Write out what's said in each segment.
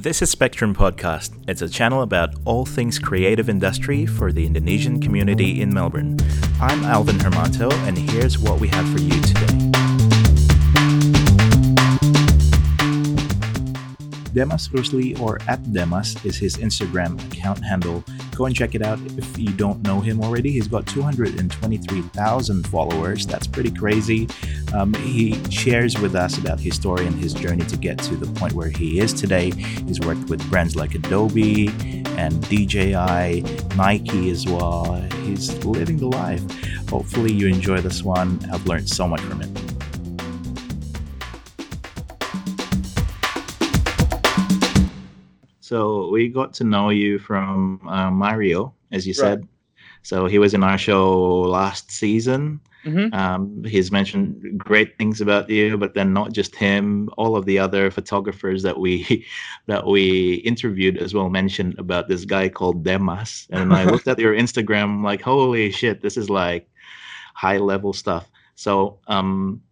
This is Spectrum Podcast. It's a channel about all things creative industry for the Indonesian community in Melbourne. I'm Alvin Hermanto, and here's what we have for you today. Demas Rusli or at Demas is his Instagram account handle. Go and check it out if you don't know him already. He's got 223,000 followers. That's pretty crazy. Um, he shares with us about his story and his journey to get to the point where he is today. He's worked with brands like Adobe and DJI, Nike as well. He's living the life. Hopefully, you enjoy this one. I've learned so much from it. So we got to know you from uh, Mario, as you Right. said. So he was in our show last season. Mhm. Um, he's mentioned great things about you, but then not just him, all of the other photographers that we that we interviewed as well mentioned about this guy called Demas. And I looked at your Instagram, like, holy shit, this is like high level stuff. So um,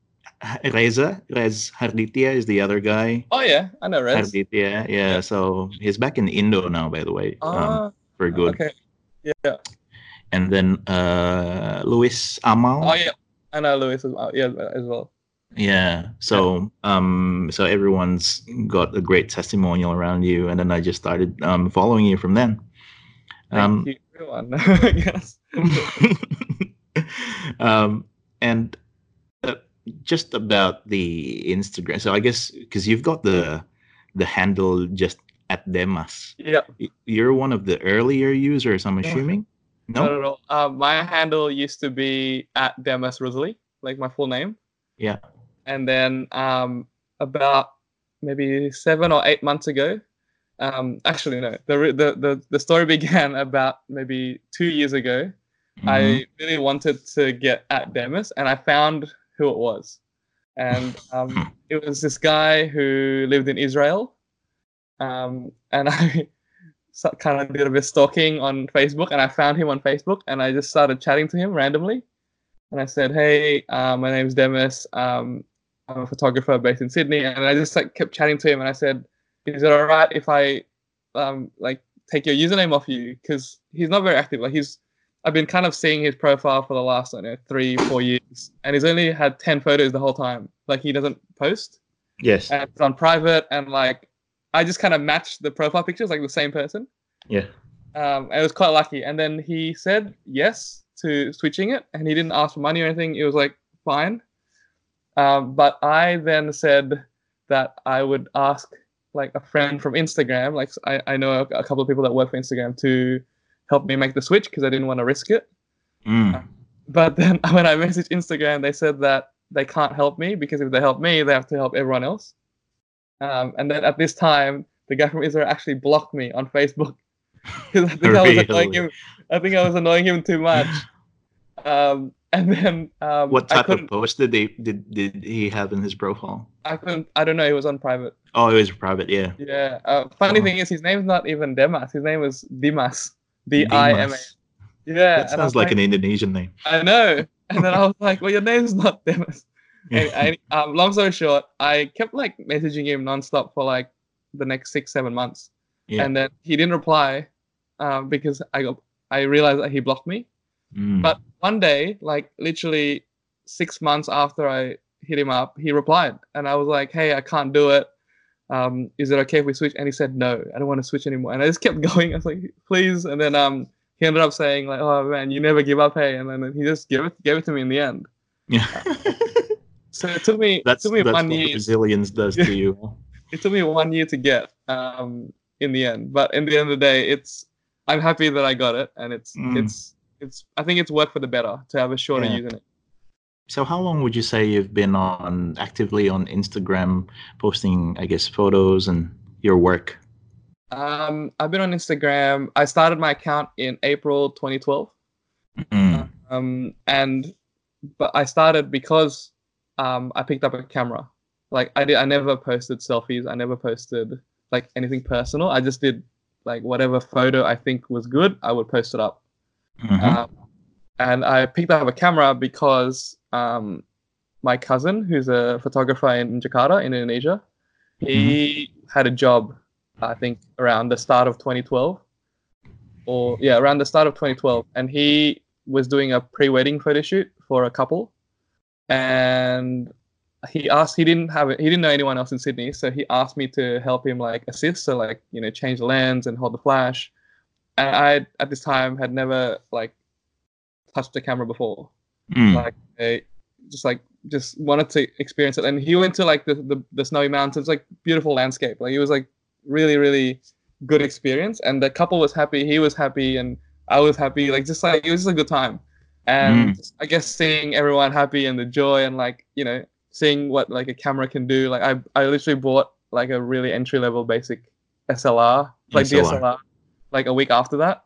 Reza, Rez Harditya is the other guy. Oh yeah, I know Rez. Harditya, yeah. So he's back in Indo now, by the way, um, Ah, for good. okay. Yeah. And then uh, Luis Amal. Oh yeah, I know Lewis as well. Yeah, as well. Yeah. So um so everyone's got a great testimonial around you and then I just started um following you from then. Thank Um you, everyone. I guess. um and uh, just about the Instagram. So I guess cuz you've got the the handle just at Demas. yeah. You're one of the earlier users, I'm assuming. No, No? no, no. Uh, my handle used to be at Demas Rusli, like my full name. Yeah. And then um, about maybe seven or eight months ago, um, actually no, the, the the the story began about maybe two years ago. Mhm. I really wanted to get at Demas, and I found who it was, and um, it was this guy who lived in Israel, um, and I kind of did a bit of stalking on Facebook, and I found him on Facebook, and I just started chatting to him randomly, and I said, "Hey, uh, my name's Demas. Um, I'm a photographer based in Sydney," and I just like kept chatting to him, and I said, "Is it alright if I um, like take your username off you?" Because he's not very active. Like he's I've been kind of seeing his profile for the last, I don't know, three, four years, and he's only had ten photos the whole time. Like he doesn't post, Yes. and it's on private, and like I just kind of matched the profile pictures, like the same person. Yeah. Um, and it was quite lucky. And then he said yes to switching it, and he didn't ask for money or anything. It was like fine. Um, but I then said that I would ask like a friend from Instagram, like I, I know a, a couple of people that work for Instagram, to help me make the switch because I didn't want to risk it. Mm. But then when I messaged Instagram, they said that they can't help me because if they help me, they have to help everyone else. Um, and then at this time, the guy from Israel actually blocked me on Facebook because I think I was annoying him. I think I was annoying him too much. Um, and then um, What I type of post did they did did he have in his profile? I couldn't. I don't know. It was on private. Oh, it was private. Yeah. Yeah. Uh, funny Oh. thing is, his name's not even Demas. His name was Dimas. D I M A. Dimas. Yeah. That sounds was like an Indonesian name. I know. And then I was like, well, your name's not. And, and, um, long story short, I kept like messaging him nonstop for like the next six, seven months. Yeah. And then he didn't reply um, because I got, I realized that he blocked me. Mm. But one day, like literally six months after I hit him up, he replied. And I was like, hey, I can't do it. Um, is it okay if we switch? And he said, no, I don't want to switch anymore. And I just kept going. I was like, please. And then um, he ended up saying like, oh man, you never give up, hey. And then he just gave it, gave it to me in the end. yeah. So it took me, that's it took me that's one what year. Brazilians does to you. It took me one year to get um, in the end. But in the end of the day, it's I'm happy that I got it, and it's Mm. it's it's I think it's worked for the better to have a shorter Yeah. username. So how long would you say you've been on actively on Instagram posting, I guess, photos and your work? Um, I've been on Instagram. I started my account in April 2012. Mm. Um, and but I started because um, I picked up a camera. Like I did, I never posted selfies. I never posted like anything personal. I just did like whatever photo I think was good. I would post it up. Mhm. Um, and I picked up a camera because um, my cousin, who's a photographer in Jakarta, in Indonesia, he had a job I think around the start of 2012, or yeah, around the start of 2012, and he was doing a pre-wedding photo shoot for a couple, and he asked he didn't have it he didn't know anyone else in sydney. So he asked me to help him like assist so like you know change the lens and hold the flash. And i at this time had never like touched a camera before. Mm. like I just like just wanted to experience it. And he went to like the, the the snowy mountains like beautiful landscape. Like it was like really really good experience. And the couple was happy he was happy and i was happy. Like just like it was just a good time. And i guess seeing everyone happy and the joy and like you know seeing what like a camera can do. Like i i literally bought like a really entry level basic slr like SLR. dslr like a week after that.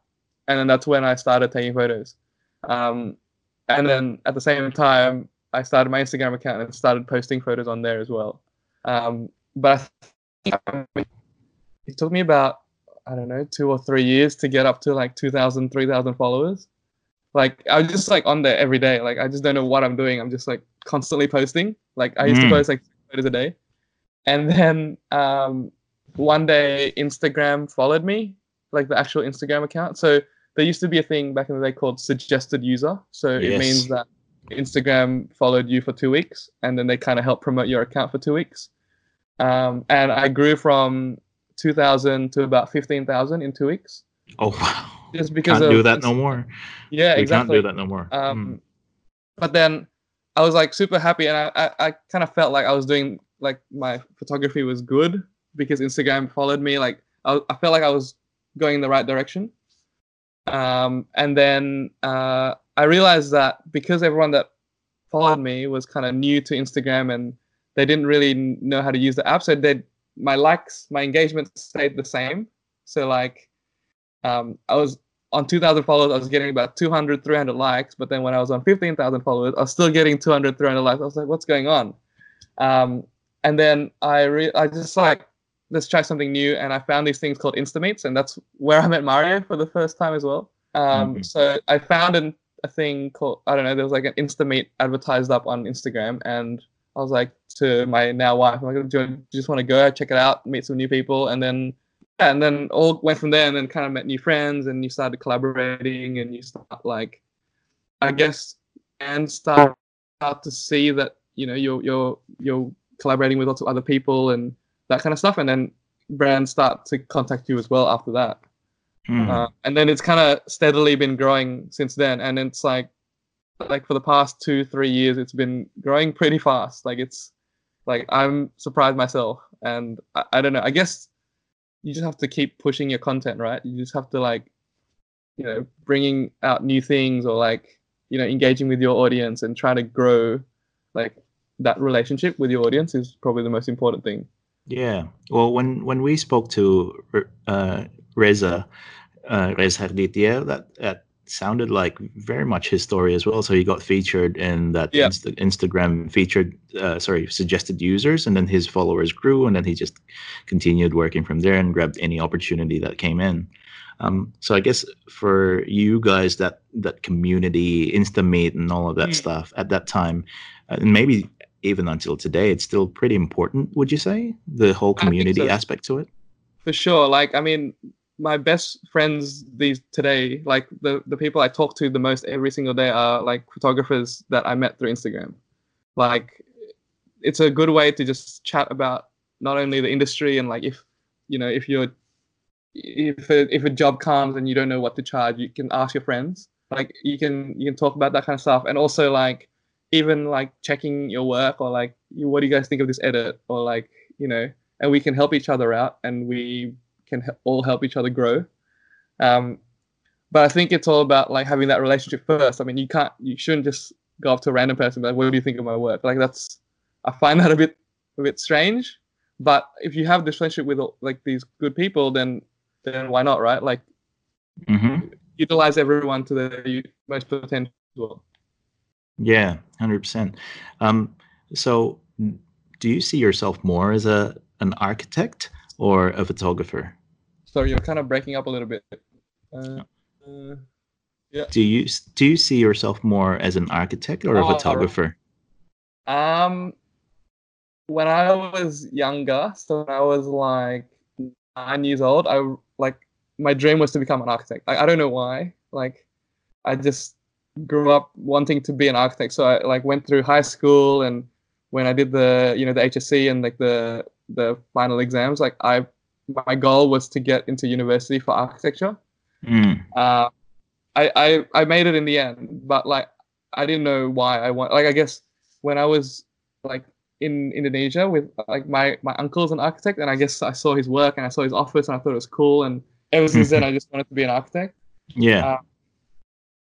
And then that's when i started taking photos um and then at the same time i started my instagram account and started posting photos on there as well. Um but I think it took me about i don't know two or three years to get up to like 2000 3000 followers. Like i was just like on there every day. Like i just don't know what i'm doing. I'm just like constantly posting. Like i used Mm. to post like photos a day. And then um one day instagram followed me like the actual instagram account. So there used to be a thing back in the day called suggested user so Yes. it means that instagram followed you for two weeks and then they kind of help promote your account for two weeks um, and i grew from 2000 to about 15000 in two weeks Oh wow. just because Can't of do that no more. yeah We exactly can't do that no more. um, Mm. but then I was like super happy, and I, I, I kind of felt like I was doing like my photography was good because Instagram followed me. Like I, I felt like I was going in the right direction. Um, and then uh, I realized that because everyone that followed me was kind of new to Instagram and they didn't really know how to use the app, so they my likes, my engagement stayed the same. So like, um, I was on 2,000 followers, I was getting about 200, 300 likes. But then when I was on 15,000 followers, I was still getting 200, 300 likes. I was like, what's going on? Um, and then I re- I just like, let's try something new. And I found these things called Instameets. And that's where I met Mario for the first time as well. Um, Mhm. So I found an, a thing called, I don't know, there was like an Instameet advertised up on Instagram. And I was like to my now wife, I'm like, do you, do you just want to go check it out, meet some new people? And then yeah, and then all went from there and then kind of met new friends and you started collaborating and you start like i guess and start start to see that you know you're you're you're collaborating with lots of other people and that kind of stuff and then brands start to contact you as well after that. Mm. uh, and then it's kind of steadily been growing since then and it's like like for the past two three years it's been growing pretty fast. Like it's like i'm surprised myself and i, I don't know i guess you just have to keep pushing your content right? You just have to like you know bringing out new things or like you know engaging with your audience and trying to grow like that relationship with your audience is probably the most important thing Yeah. Well, when when we spoke to uh, Reza, uh, Reza Harditya, that that sounded like very much his story as well. So he got featured in that Yeah. Insta- Instagram featured, uh, sorry, suggested users, and then his followers grew, and then he just continued working from there and grabbed any opportunity that came in. Um, so I guess for you guys, that that community, Insta Instameet, and all of that Mm. stuff at that time, uh, and maybe even until today, it's still pretty important. Would you say the whole community so. aspect to it? for sure like i mean my best friends these today like the the people i talk to the most every single day are like photographers that i met through instagram like it's a good way to just chat about not only the industry and like if you know if you're if a, if a job comes and you don't know what to charge you can ask your friends like you can you can talk about that kind of stuff and also like even like checking your work or like what do you guys think of this edit? Or like you know and we can help each other out and we can all help each other grow. Um, but i think it's all about like having that relationship first. I mean you can't you shouldn't just go up to a random person like what do you think of my work? Like that's i find that a bit a bit strange. But if you have this relationship with like these good people then then why not right? Like Mm-hmm. utilize everyone to their most potential Yeah, hundred percent. Um, so, do you see yourself more as a an architect or a photographer? So you're kind of breaking up a little bit uh, uh, Do you do you see yourself more as an architect or a Oh, right. photographer? Um, when I was younger, so when I was like nine years old, I like my dream was to become an architect. I, I don't know why. Like, I just grew up wanting to be an architect. So I like went through high school and when I did the you know the HSC and like the the final exams, like I my goal was to get into university for architecture. Mm. Uh, I, I I made it in the end, but like I didn't know why I want. Like I guess when I was like in Indonesia with like my my uncle's an architect, and I guess I saw his work and I saw his office and I thought it was cool, and ever since then I just wanted to be an architect. Yeah. Uh,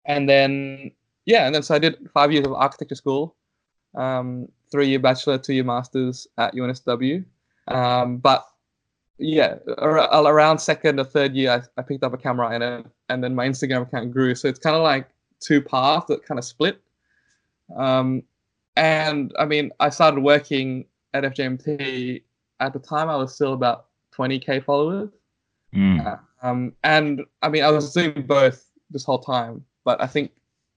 and then yeah, and then so I did five years of architecture school, um, three year bachelor, two year masters at UNSW. Um, but yeah, ar- around second or third year, I, I picked up a camera and then and then my Instagram account grew. So it's kind of like two paths that kind of split. Um, and I mean, I started working at FJMT. At the time, I was still about 20k followers. Mm. Um, and I mean, I was doing both this whole time, but I think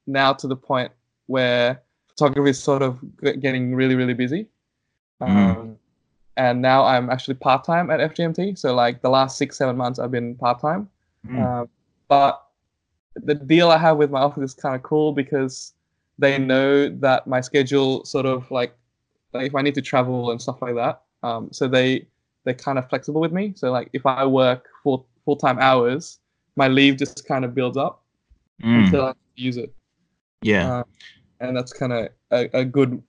now to the point where photography is sort of getting really, really busy. Um, Mm. And now I'm actually part time at FJMT. So like the last six, seven months, I've been part time. Mm. Um, but the deal I have with my office is kind of cool because they know that my schedule sort of like, like if I need to travel and stuff like that. Um, so they they're kind of flexible with me. So like if I work full full time hours, my leave just kind of builds up Mm. until I use it, Yeah. uh, and that's kind of a, a good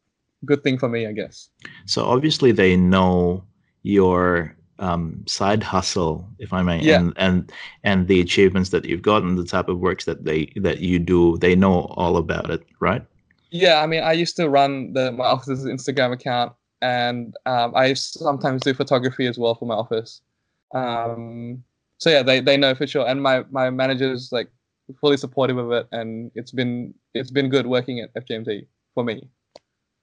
good thing for me, I guess. So obviously they know your um, side hustle, if I may, Yeah. and and and the achievements that you've gotten, the type of works that they that you do. They know all about it, right? Yeah, I mean, I used to run the my office's Instagram account, and um, I sometimes do photography as well for my office. Um, so yeah, they, they know for sure, and my my manager's like fully supportive of it, and it's been it's been good working at FJMT for me.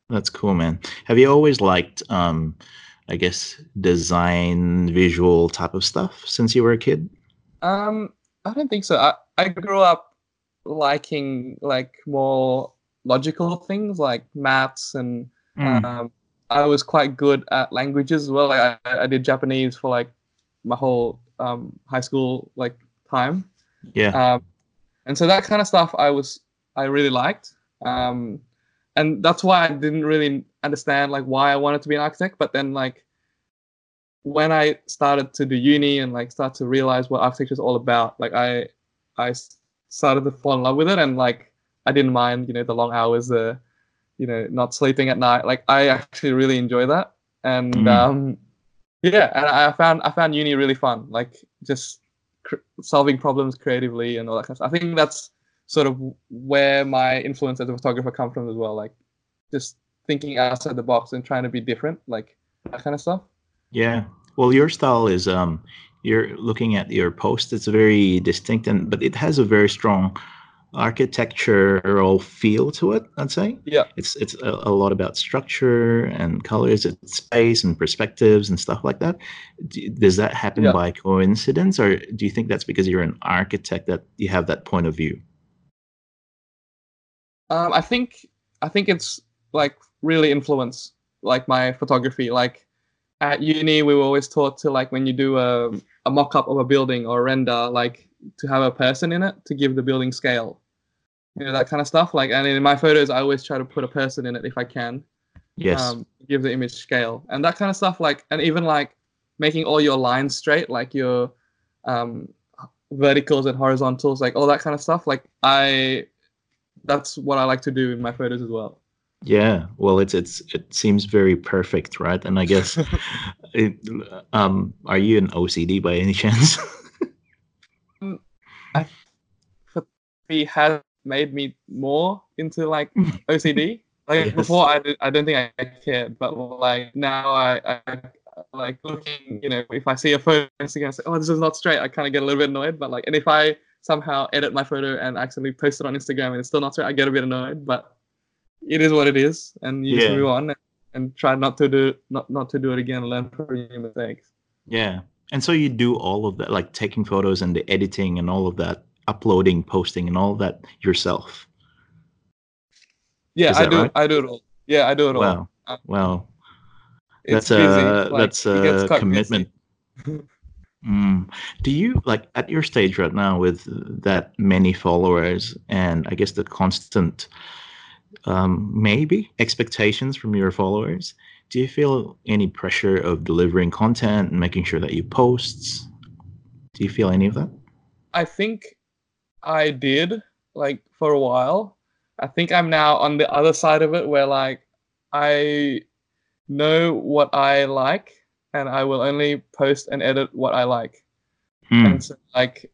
That's cool, man. Have you always liked, um, I guess, design, visual type of stuff since you were a kid? Um, I don't think so. I, I grew up liking like more logical things like maths and Mm. um, I was quite good at languages as well. Like I, I did Japanese for like my whole um, high school like time, yeah. um, and so that kind of stuff I was I really liked, um, and that's why I didn't really understand like why I wanted to be an architect. But then like when I started to do uni and like start to realize what architecture is all about, like I I started to fall in love with it, and like I didn't mind you know the long hours, the you know not sleeping at night. Like I actually really enjoy that, and Mhm. um, yeah, and I found I found uni really fun. Like just cr- solving problems creatively and all that kind of stuff. I think that's sort of where my influence as a photographer comes from as well. Like just thinking outside the box and trying to be different, like that kind of stuff. Yeah. Well, your style is um you're looking at your post, it's very distinct and but it has a very strong architectural feel to it, I'd say. Yeah. It's it's a, a lot about structure and colors and space and perspectives and stuff like that. D- Does that happen Yeah. by coincidence or do you think that's because you're an architect that you have that point of view? Um, I think I think it's like really influenced like my photography. Like at uni, we were always taught to like when you do a a mock up of a building or a render, like to have a person in it to give the building scale. You know that kind of stuff. Like, and in my photos, I always try to put a person in it if I can. Yes. um, give the image scale and that kind of stuff like and even like making all your lines straight like your um, verticals and horizontals like all that kind of stuff like i that's what i like to do in my photos as well Yeah, well, it's it's it seems very perfect, right? And I guess, it, um, are you an OCD by any chance? he has made me more into like ocd like Yes. before I, did, I don't think i cared but like now i, I like looking you know if i see a photo on Instagram, I say oh this is not straight i kind of get a little bit annoyed but like and if i somehow edit my photo and accidentally post it on instagram and it's still not straight i get a bit annoyed but it is what it is and you just Yeah. move on and, and try not to do not not to do it again learn from your mistakes Yeah. And so you do all of that, like taking photos and the editing and all of that, uploading, posting, and all of that yourself. yeah i do right? i do it all yeah i do it all Wow. Uh, Wow. That's busy. a like, that's a commitment. Mm. Do you like at your stage right now with that many followers and I guess the constant um, maybe expectations from your followers? Do you feel any pressure of delivering content and making sure that you post? Do you feel any of that? I think I did like for a while. I think I'm now on the other side of it where like I know what I like and I will only post and edit what I like. Hmm. And so like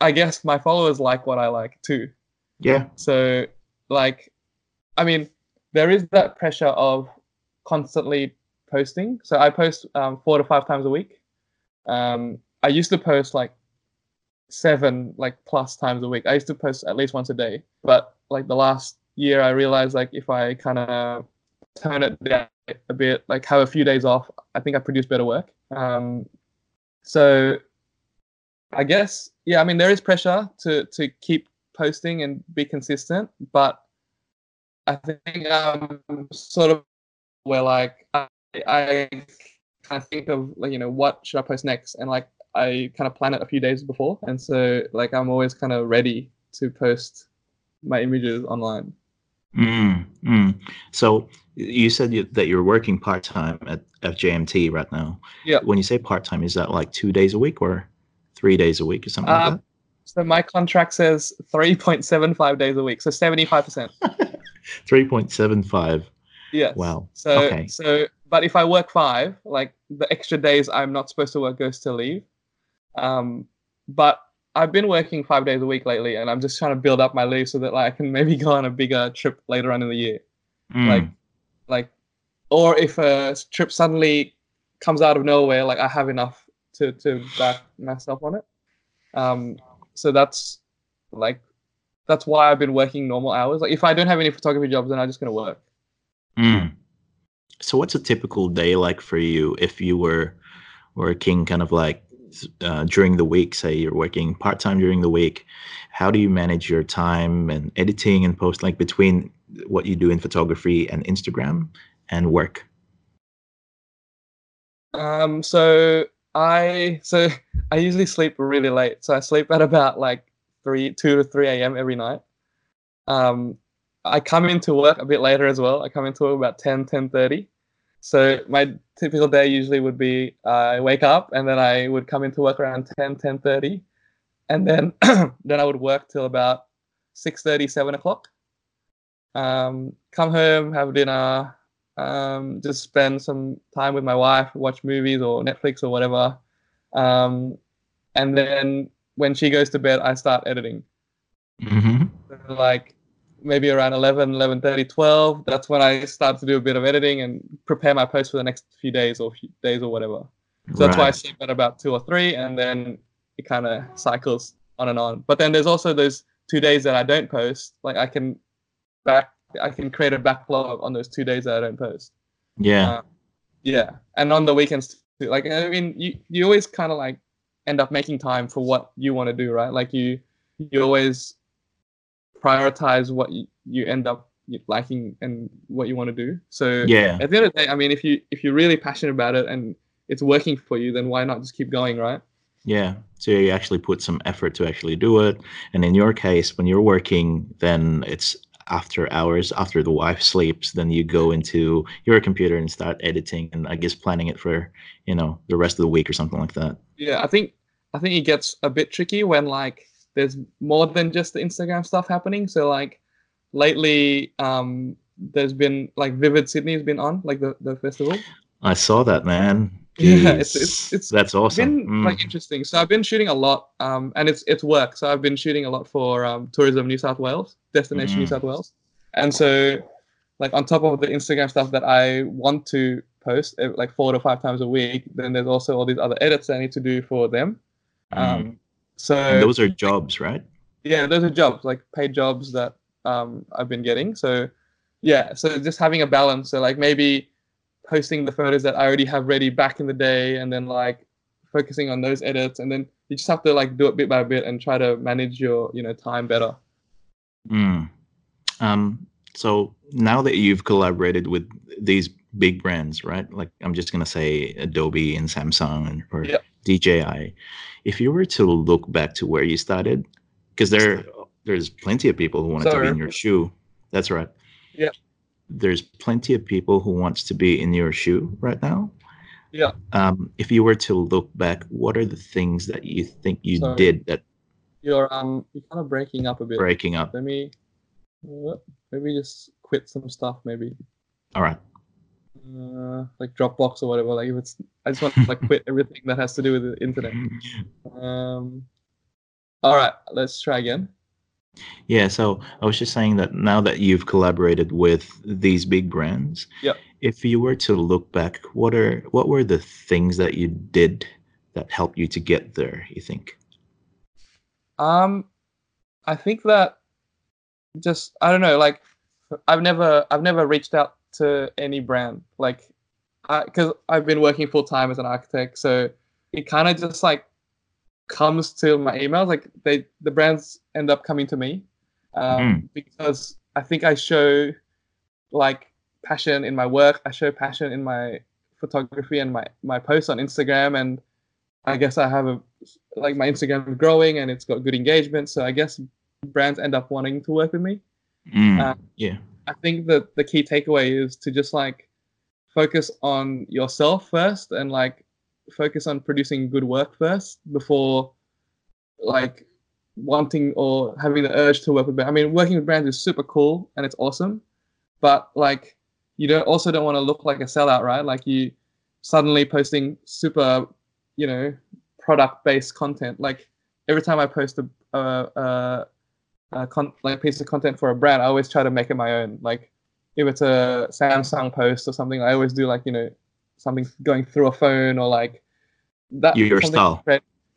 I guess my followers like what I like too. Yeah. So like I mean there is that pressure of constantly posting. So I post um, four to five times a week. Um, I used to post like seven like plus times a week. I used to post at least once a day, but like the last year, I realized like if I kind of turn it down a bit, like have a few days off, I think I produce better work. Um, so I guess yeah, I mean there is pressure to to keep posting and be consistent, but I think I'm sort of where like I, I kind of think of like you know what should I post next, and like I kind of plan it a few days before, and so like I'm always kind of ready to post my images online. Mm, mm. So you said you, that you're working part time at FJMT right now. Yeah. When you say part time, is that like two days a week or three days a week or something Uh, like So my contract says 3.75 days a week, so 75%. Three point seven five. Yes. Wow. So Okay. so but if I work five, like the extra days I'm not supposed to work goes to leave. Um, but I've been working five days a week lately, and I'm just trying to build up my leave so that like I can maybe go on a bigger trip later on in the year. Mm, Like like, or if a trip suddenly comes out of nowhere, like I have enough to to back myself on it. Um, so that's like that's why I've been working normal hours. Like if I don't have any photography jobs, then I'm just gonna work. mm. So what's a typical day like for you if you were working kind of like uh, during the week? Say you're working part time during the week. How do you manage your time and editing and post like between what you do in photography and Instagram and work? Um, so I so I usually sleep really late. So I sleep at about like three, two to three a.m. every night. Um, I come into work a bit later as well. I come into work about 10, 10.30. So my typical day usually would be uh, I wake up and then I would come into work around 10, 10.30. And then then I would work till about 6.30, 7 o'clock. Um, come home, have dinner, um, just spend some time with my wife, watch movies or Netflix or whatever. Um, and then when she goes to bed, I start editing. Mm-hmm. So, like maybe around 11, 11.30, 12. That's when I start to do a bit of editing and prepare my post for the next few days or few days or whatever. So that's why I sleep at about two or three, and then it kind of cycles on and on. But then there's also those two days that I don't post. Like I can back, I can create a backlog on those two days that I don't post. Yeah. Uh, yeah, and on the weekends too. Like I mean, you you always kind of like end up making time for what you want to do, right? Like you you always prioritize what you, you end up liking and what you want to do. So yeah. at the end of the day, I mean, if you if you're really passionate about it and it's working for you, then why not just keep going, right? Yeah. So you actually put some effort to actually do it. And in your case, when you're working, then it's after hours, after the wife sleeps, then you go into your computer and start editing and I guess planning it for, you know, the rest of the week or something like that. Yeah, I think I think it gets a bit tricky when like there's more than just the Instagram stuff happening. So like lately, um, there's been like Vivid Sydney has been on like the, the festival. I saw that, man. Yeah, it's- it's- it's that's awesome. been Mm. like interesting. So I've been shooting a lot, um, and it's it's work. So I've been shooting a lot for um, Tourism New South Wales, Destination New Mhm. South Wales, and so like on top of the Instagram stuff that I want to post eh, like four to five times a week, then there's also all these other edits I need to do for them. Mm. Um, so and those are jobs, right? yeah, those are jobs like paid jobs that um, I've been getting. So yeah, so just having a balance. So like maybe posting the photos that I already have ready back in the day, and then like focusing on those edits, and then you just have to like do it bit by bit and try to manage your you know time better. Mm. Um, so now that you've collaborated with these big brands, right? Like I'm just gonna say Adobe and Samsung or Yeah. DJI. If you were to look back to where you started, because there there's plenty of people who want to be in your shoe. That's right. Yeah. There's plenty of people who wants to be in your shoe right now. Yeah. Um, if you were to look back, what are the things that you think you Sorry. did that You're um you're kind of breaking up a bit. breaking up? Let me maybe just quit some stuff. Maybe All right. uh, like Dropbox or whatever. Like if it's I just want to like quit everything that has to do with the internet. Um. All right, let's try again. Yeah, so I was just saying that now that you've collaborated with these big brands, Yep. if you were to look back, what are what were the things that you did that helped you to get there, you think? Um, I think that just I don't know. Like, I've never I've never reached out to any brand like, because I've been working full time as an architect, so it kind of just like comes to my emails. Like they the brands end up coming to me, um, because I think I show like passion in my work. I show passion in my photography and my my posts on Instagram and I guess I have a like my Instagram is growing and it's got good engagement. So I guess brands end up wanting to work with me. Mm, yeah. I think that the key takeaway is to just like focus on yourself first and like focus on producing good work first before like wanting or having the urge to work with brands. I mean, working with brands is super cool and it's awesome, but like you don't also don't want to look like a sellout, right? Like you suddenly posting super, you know, product based content. Like every time I post a, a, a uh, con- like piece of content for a brand, I always try to make it my own. Like if it's a Samsung post or something, I always do like you know something going through a phone or like that. Your style.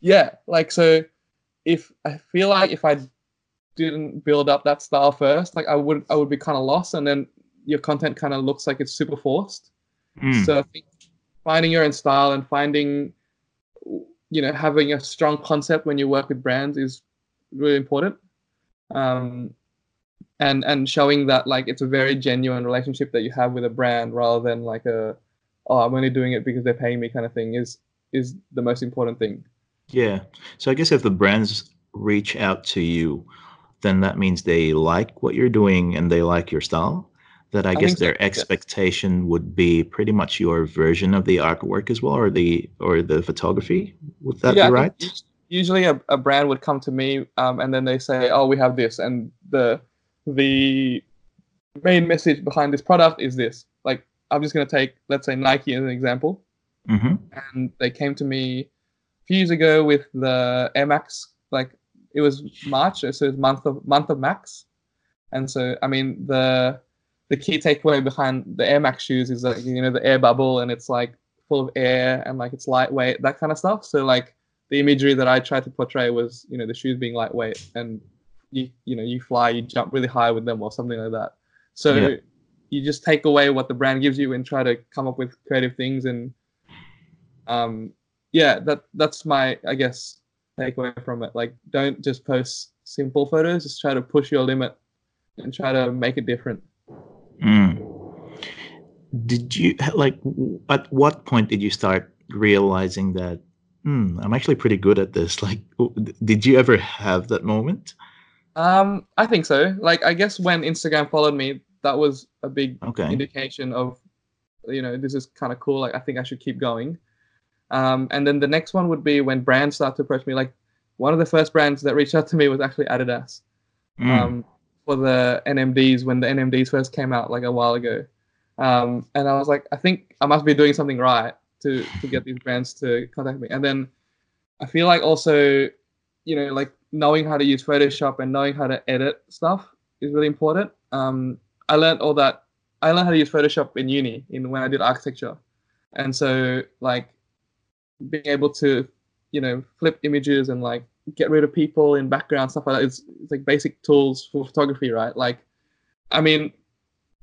Yeah, like so. If I feel like if I didn't build up that style first, like I would I would be kind of lost, and then your content kind of looks like it's super forced. Mm, So I think finding your own style and finding, you know, having a strong concept when you work with brands is really important. Um, and and showing that like it's a very genuine relationship that you have with a brand rather than like a, oh, I'm only doing it because they're paying me kind of thing is is the most important thing. Yeah. So I guess if the brands reach out to you, then that means they like what you're doing and they like your style. That I, I guess so, their yes. expectation would be pretty much your version of the artwork as well, or the or the photography. Would that Yeah, be right? Usually, a, a brand would come to me, um, and then they say, "Oh, we have this," and the the main message behind this product is this. Like, I'm just gonna take, let's say, Nike as an example, Mm-hmm. and they came to me few years ago with the Air Max. Like, it was March, so it's month of month of Max, and so I mean the the key takeaway behind the Air Max shoes is that you know the air bubble and it's like full of air and like it's lightweight, that kind of stuff. So like the imagery that I tried to portray was you know the shoes being lightweight and you you know you fly, you jump really high with them or something like that. So Yeah. you just take away what the brand gives you and try to come up with creative things and um yeah that that's my I guess takeaway from it. Like don't just post simple photos, just try to push your limit and try to make it different. Mm. Did you like at what point did you start realizing that hmm, I'm actually pretty good at this? Like, did you ever have that moment? Um, I think so. Like, I guess when Instagram followed me, that was a big Okay. indication of, you know, this is kind of cool. Like, I think I should keep going. Um, and then the next one would be when brands start to approach me. Like, one of the first brands that reached out to me was actually Adidas. Mm. Um, for the NMDs when the NMDs first came out like a while ago. Um, and I was like, I think I must be doing something right to to get these brands to contact me. And then I feel like also, you know, like knowing how to use Photoshop and knowing how to edit stuff is really important. Um, I learned all that. I learned how to use Photoshop in uni in when I did architecture, and so like being able to, you know, flip images and like get rid of people in background stuff like that is it's like basic tools for photography, right? Like, I mean,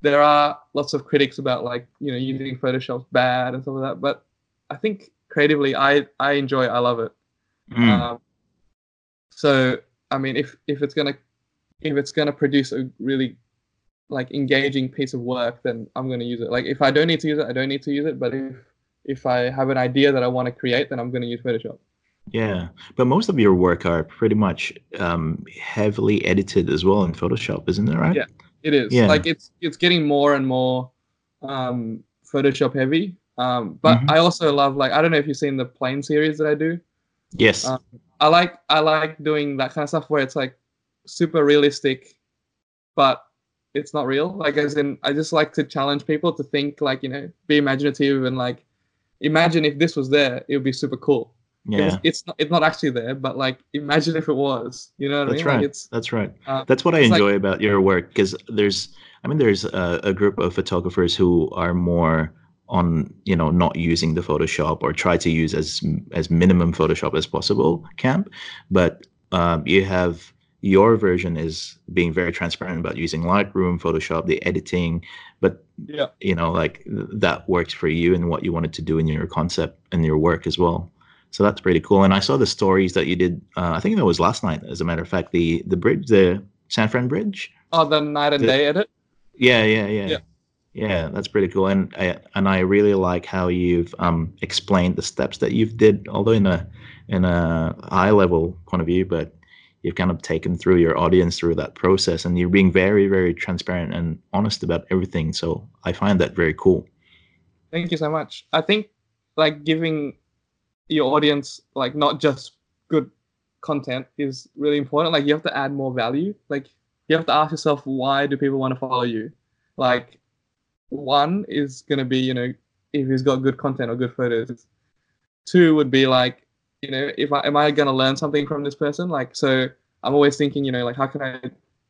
there are lots of critics about like you know using Photoshop's bad and stuff like that, but I think creatively, I I enjoy, it, I love it. Mm. Um, so I mean, if if it's gonna if it's gonna produce a really like engaging piece of work, then I'm going to use it. Like if I don't need to use it, I don't need to use it. But if if I have an idea that I want to create, then I'm going to use Photoshop. Yeah, but most of your work are pretty much um, heavily edited as well in Photoshop, isn't it? Right? Yeah, it is. Yeah. Like it's it's getting more and more um, Photoshop heavy. Um, but Mhm. I also love like I don't know if you've seen the plane series that I do. Yes. Um, I like I like doing that kind of stuff where it's like super realistic, but it's not real. Like as in, I just like to challenge people to think like you know, be imaginative and like imagine if this was there, it would be super cool. Yeah. it's not it's not actually there, but like imagine if it was. You know what That's I mean? Like right. it's That's right. uh, That's what I it's like- enjoy about your work because there's, I mean, there's a, a group of photographers who are more on, you know, not using the Photoshop or try to use as as minimum Photoshop as possible, camp. But um, you have your version is being very transparent about using Lightroom, Photoshop, the editing, but yeah. you know, like that works for you and what you wanted to do in your concept and your work as well. So that's pretty cool. And I saw the stories that you did. Uh, I think that was last night, as a matter of fact. The the bridge, the San Fran Bridge. Oh, the night and The- day edit. Yeah, yeah, yeah, Yeah. yeah. That's pretty cool. And I and I really like how you've um explained the steps that you've did, although in a in a high level point of view, but you've kind of taken through your audience through that process, and you're being very, very transparent and honest about everything. So I find that very cool. Thank you so much. I think like giving your audience like not just good content is really important. Like you have to add more value. Like you have to ask yourself why do people want to follow you? Like one is gonna be, you know, if he's got good content or good photos. Two would be like, you know, if I am I gonna learn something from this person? Like so I'm always thinking, you know, like how can I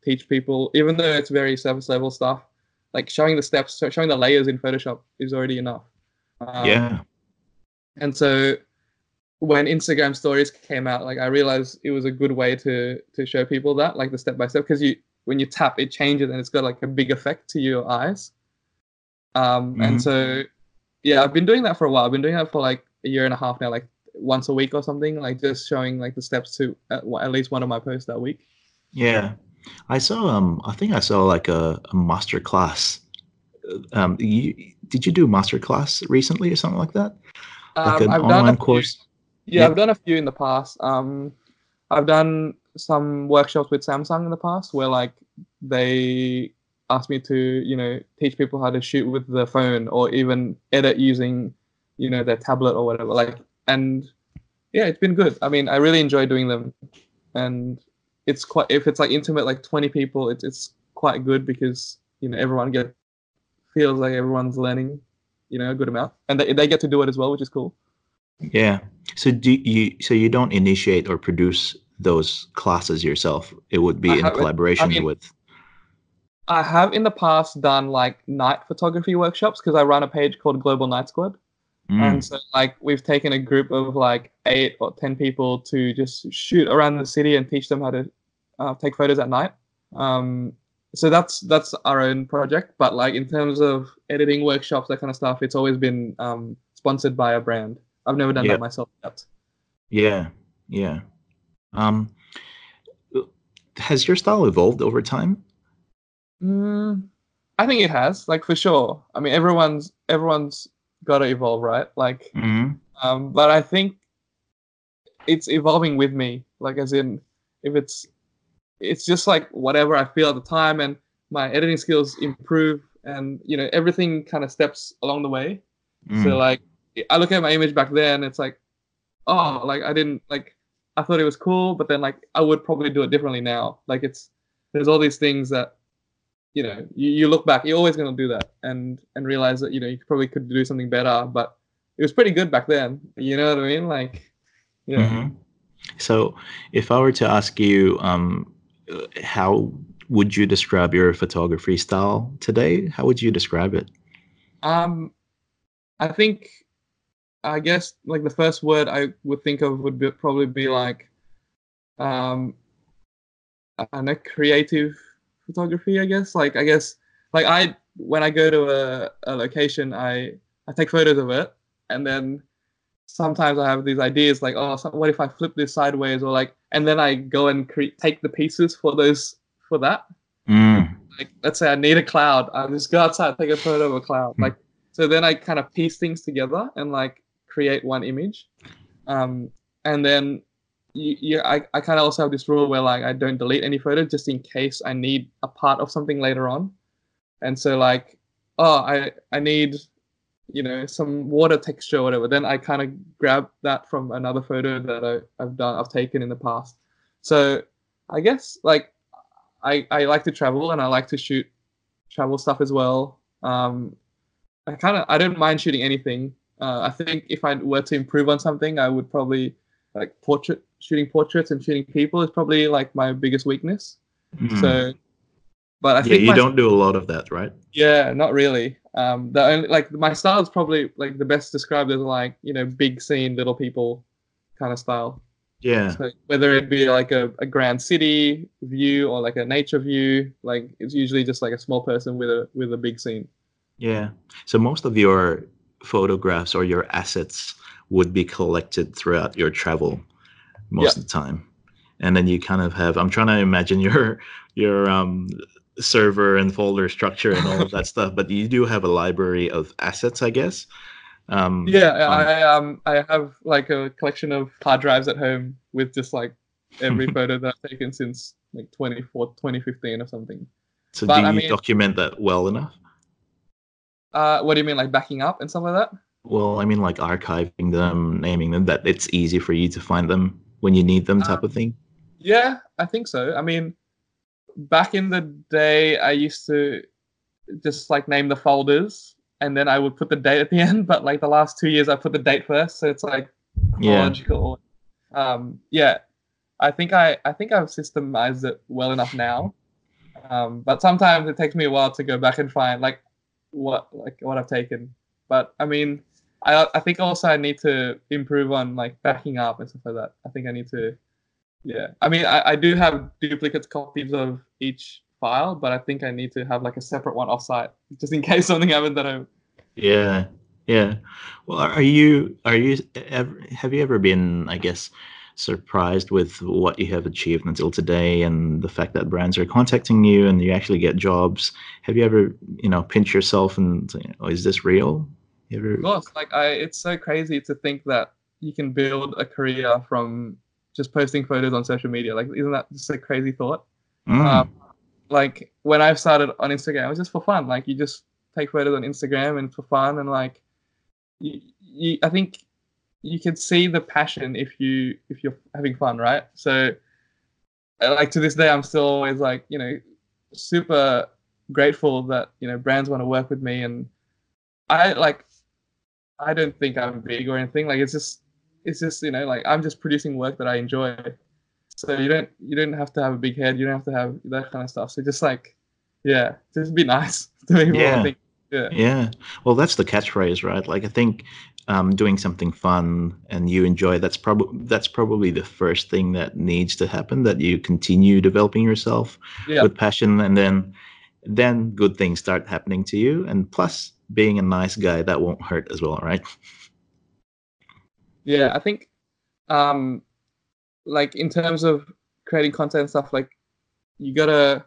teach people, even though it's very surface level stuff, like showing the steps, showing the layers in Photoshop is already enough. Um, yeah, and so when Instagram stories came out, like I realized it was a good way to to show people that, like the step by step, because you when you tap, it changes and it's got like a big effect to your eyes. Um, Mhm. and so yeah, I've been doing that for a while. I've been doing that for like a year and a half now, like once a week or something, like just showing like the steps to at, at least one of my posts that week. yeah. I saw. Um, I think I saw like a, a master class. Uh, Um, you did you do master class recently or something like that? Like Um, an I've online course. Yeah, Yeah. I've done a few in the past. Um, I've done some workshops with Samsung in the past where like they asked me to, you know, teach people how to shoot with the phone or even edit using, you know, their tablet or whatever. Like, and yeah, it's been good. I mean, I really enjoy doing them, and it's quite if it's like intimate, like twenty people, it's it's quite good because you know everyone get feels like everyone's learning, you know, a good amount, and they they get to do it as well, which is cool. Yeah. So do you? So you don't initiate or produce those classes yourself? It would be I in collaboration mean- with. I have in the past done like night photography workshops because I run a page called Global Night Squad. Mm, And so like we've taken a group of like eight or ten people to just shoot around the city and teach them how to uh, take photos at night. Um, so that's that's our own project. But like in terms of editing workshops, that kind of stuff, it's always been um, sponsored by a brand. I've never done Yeah. that myself yet. yeah. Yeah. Um, has your style evolved over time? Mm, I think it has, like for sure. I mean, everyone's everyone's got to evolve, right? Like Mm-hmm. um, but I think it's evolving with me. Like as in, if it's it's just like whatever I feel at the time, and my editing skills improve, and you know everything kind of steps along the way. Mm. So like I look at my image back then, it's like, oh, like I didn't like I thought it was cool, but then like I would probably do it differently now. Like it's there's all these things that you know you, you look back, you're always gonna do that and and realize that you know you probably could do something better, but it was pretty good back then. You know what I mean? Like yeah. Mhm. So, if I were to ask you, um, how would you describe your photography style today? How would you describe it? Um, I think, I guess, like the first word I would think of would be, probably be like, um, I don't know, creative photography. I guess, like I guess, like I when I go to a, a location, I I take photos of it, and then sometimes I have these ideas like, oh, so what if I flip this sideways, or like, and then I go and cre- take the pieces for those for that. Mm. like let's say I need a cloud, I just go outside, take a photo of a cloud. Hmm. Like so then I kind of piece things together and like create one image. Um, and then you, you I, I kind of also have this rule where like I don't delete any photos just in case I need a part of something later on. And so like, oh, I I need, you know, some water texture or whatever. Then I kind of grab that from another photo that I, I've done, I've taken in the past. So I guess like I I like to travel and I like to shoot travel stuff as well. Um, I kind of I don't mind shooting anything. Uh, I think if I were to improve on something, I would probably like portrait shooting portraits and shooting people is probably like my biggest weakness. Hmm. So, but I yeah, think you my, don't do a lot of that, right? Yeah, not really. Um, the only like my style is probably like the best described as like you know big scene, little people kind of style. Yeah. So whether it be like a, a grand city view or like a nature view, like it's usually just like a small person with a with a big scene. Yeah. So most of your photographs or your assets would be collected throughout your travel most of the time. And then you kind of have I'm trying to imagine your your um server and folder structure and all of that stuff, but you do have a library of assets, I guess. Um Yeah, um, I um I have like a collection of hard drives at home with just like every photo that I've taken since like 24 2015 or something. so but do I you mean- document that well enough? Uh, what do you mean, like backing up and stuff like that? Well, I mean like archiving them, naming them that it's easy for you to find them when you need them type Um, of thing. Yeah, I think so. I mean, back in the day, I used to just like name the folders and then I would put the date at the end. But like the last two years, I put the date first, so it's like chronological Yeah. Um, yeah, I think I I think I've systemized it well enough now. Um, but sometimes it takes me a while to go back and find like what like what I've taken. But I mean, I I think also I need to improve on like backing up and stuff like that. I think I need to, yeah. I mean, I, I do have duplicate copies of each file, but I think I need to have like a separate one offsite just in case something happens that I. Yeah, yeah. Well, are you are you ever have you ever been, I guess, surprised with what you have achieved until today and the fact that brands are contacting you and you actually get jobs? Have you ever, you know, pinch yourself and is this real? Ever? Of course, like I, it's so crazy to think that you can build a career from just posting photos on social media. Like, isn't that just a crazy thought? Mm, Um, like when I started on Instagram, it was just for fun. Like you just take photos on Instagram and for fun, and like you, you, I think you can see the passion if you if you're having fun, right? So, uh, like to this day, I'm still always like you know super grateful that you know brands want to work with me, and I like I don't think I'm big or anything. Like it's just it's just you know like I'm just producing work that I enjoy. So you don't you don't have to have a big head. You don't have to have that kind of stuff. So just like, yeah, just be nice to people. Yeah. Think. Yeah. yeah. Well, that's the catchphrase, right? Like I think um, doing something fun and you enjoy that's probably that's probably the first thing that needs to happen. That you continue developing yourself Yeah. with passion, and then then good things start happening to you. And plus, being a nice guy that won't hurt as well, right? Yeah, I think, um, like in terms of creating content and stuff, like you gotta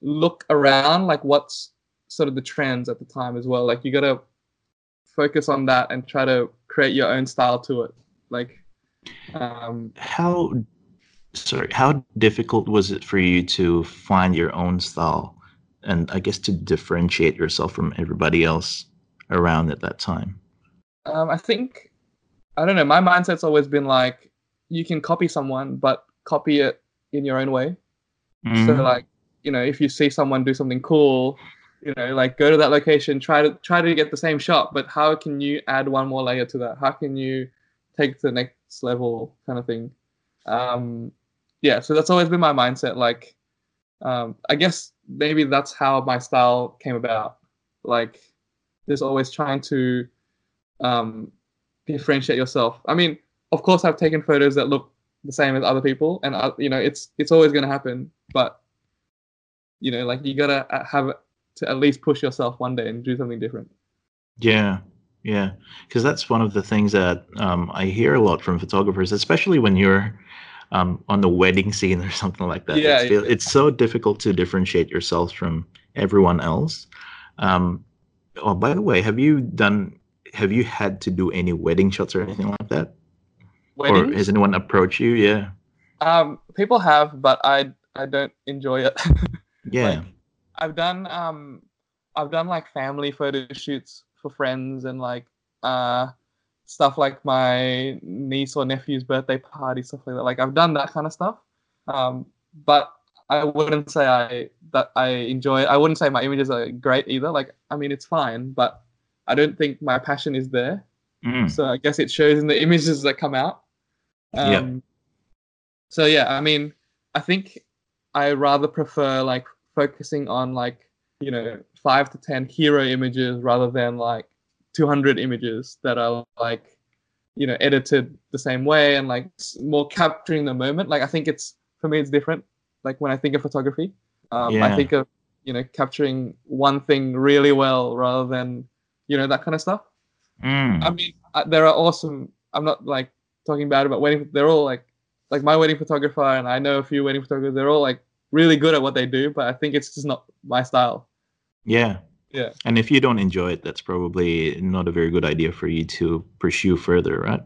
look around, like what's sort of the trends at the time as well. Like you gotta focus on that and try to create your own style to it. Like, um, How sorry, how difficult was it for you to find your own style, and I guess to differentiate yourself from everybody else around at that time? Um, I think I don't know. My mindset's always been like you can copy someone, but copy it in your own way. So Mhm. like you know, if you see someone do something cool, you know, like go to that location, try to try to get the same shot, but how can you add one more layer to that? How can you take the next level, kind of thing? Um, yeah, so that's always been my mindset. Like, um, I guess maybe that's how my style came about. Like, just always trying to um, differentiate yourself. I mean, of course, I've taken photos that look the same as other people, and uh, you know, it's it's always going to happen. But you know, like you gotta uh, have to at least push yourself one day and do something different. Yeah, yeah, because that's one of the things that um, I hear a lot from photographers, especially when you're um, on the wedding scene or something like that. Yeah, it's, it's so difficult to differentiate yourself from everyone else. Um, oh, by the way, have you done? Have you had to do any wedding shots or anything like that? Or has anyone approached you? Yeah, Um, people have, but I I don't enjoy it. yeah, Like, I've done um, I've done like family photo shoots for friends and like uh, stuff like my niece or nephew's birthday party, stuff like that. Like I've done that kind of stuff. Um, but I wouldn't say I that I enjoy it. I wouldn't say my images are great either. Like I mean, it's fine, but I don't think my passion is there. Mm, So I guess it shows in the images that come out. Yeah. Um, So yeah, I mean, I think I rather prefer like focusing on like you know five to ten hero images rather than like 200 images that are like you know edited the same way and like more capturing the moment. Like I think it's for me it's different. Like when I think of photography, um, Yeah. I think of you know capturing one thing really well rather than you know that kind of stuff. mm. I mean, uh, there are awesome. I'm not like talking bad about wedding. They're all like, like my wedding photographer, and I know a few wedding photographers. They're all like really good at what they do, but I think it's just not my style. Yeah. Yeah. And if you don't enjoy it, that's probably not a very good idea for you to pursue further, right?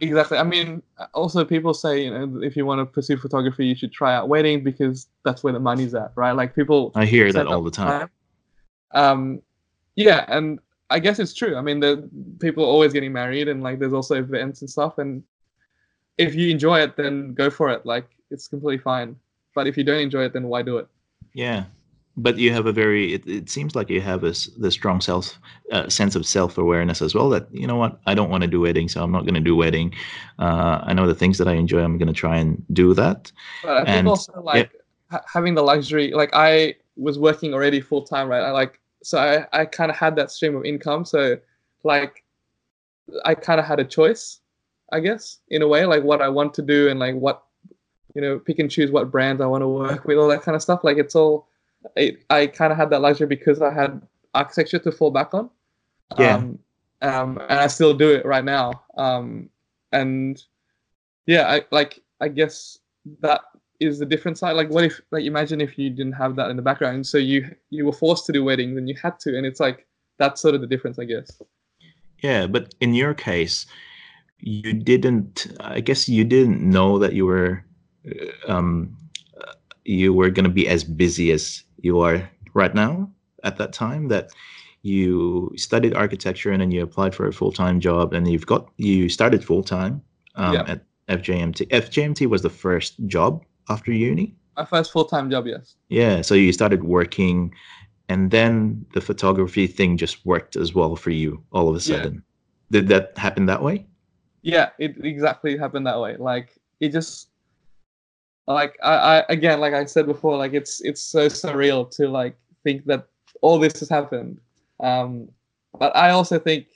Exactly. I mean, also people say you know if you want to pursue photography, you should try out weddings because that's where the money's at, right? Like people. I hear that all the time. Um, yeah, and I guess it's true. I mean, the people are always getting married, and like there's also events and stuff. And if you enjoy it, then go for it. Like it's completely fine. But if you don't enjoy it, then why do it? Yeah. But you have a very, it, it seems like you have a, s- the strong self uh, sense of self awareness as well. That, you know what, I don't want to do wedding, so I'm not going to do wedding. Uh, I know the things that I enjoy, I'm going to try and do that. But I think And- also like ha- having the luxury, like I was working already full time, right? I like so I I kind of had that stream of income, so like I kind of had a choice, I guess, in a way, like what I want to do and like what you know, pick and choose what brands I want to work with, all that kind of stuff. Like it's all, it, I kind of had that luxury because I had architecture to fall back on. Yeah. Um, um, and I still do it right now. Um, and yeah, I like I guess that is the different side. Like, what if like imagine if you didn't have that in the background, so you you were forced to do weddings and you had to, and it's like that's sort of the difference, I guess. Yeah. But in your case, you didn't, I guess you didn't know that you were, uh, um, uh, you were going to be as busy as you are right now at that time that you studied architecture and then you applied for a full-time job and you've got you started full-time um, Yeah. at FJMT. FJMT was the first job after uni. My first full time job, yes. Yeah, so you started working and then the photography thing just worked as well for you all of a Yeah. sudden. Did that happen that way? Yeah, it exactly happened that way. Like it just like I, I again, like I said before, like it's it's so surreal to like think that all this has happened. Um but I also think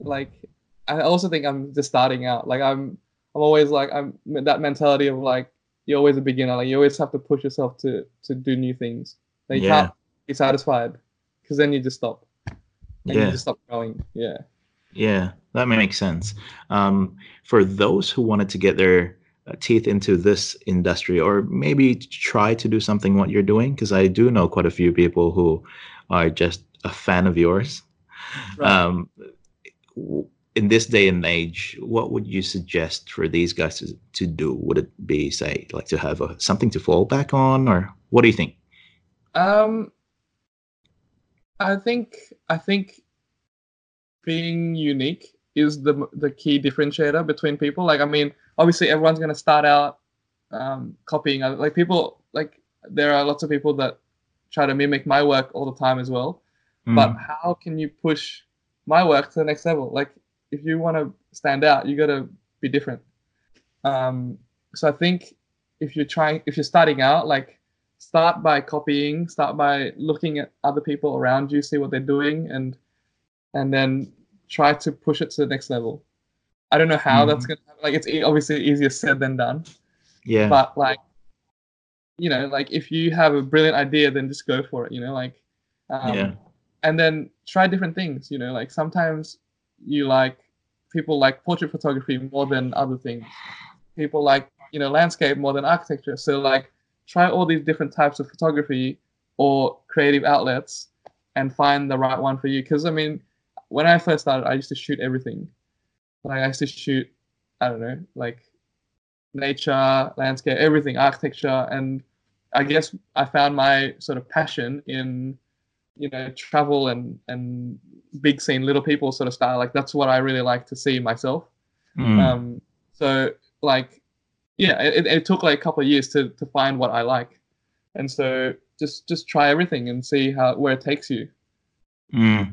like I also think I'm just starting out. Like I'm I'm always like I'm that mentality of like you're always a beginner. Like you always have to push yourself to to do new things. Like you Yeah. can't be satisfied because then you just stop. And Yeah. you just stop going. Yeah. Yeah, that makes sense. Um, for those who wanted to get their teeth into this industry or maybe try to do something what you're doing, because I do know quite a few people who are just a fan of yours. Right. Um, in this day and age, what would you suggest for these guys to, to do? Would it be, say, like to have a, something to fall back on, or what do you think? Um, I think I think being unique is the the key differentiator between people. Like, I mean, obviously everyone's gonna start out um, copying. other- Like people, like there are lots of people that try to mimic my work all the time as well. But Mm, how can you push my work to the next level? Like, if you want to stand out, you got to be different. Um, so I think if you're trying, if you're starting out, like start by copying, start by looking at other people around you, see what they're doing, and and then try to push it to the next level. I don't know how that's gonna happen. Like, it's obviously easier said than done yeah, but like you know like if you have a brilliant idea then just go for it you know like um, Yeah. and then try different things you know like sometimes you like people like portrait photography more than other things people like you know landscape more than architecture. So like try all these different types of photography or creative outlets and find the right one for you. Because I mean, when I first started, I used to shoot everything. Like I used to shoot, I don't know, like nature, landscape, everything, architecture, and I guess I found my sort of passion in, you know, travel and and big scene, little people sort of style. Like that's what I really like to see myself. Mm. Um, so like, yeah, it, it took like a couple of years to to find what I like, and so just just try everything and see how where it takes you. Mm.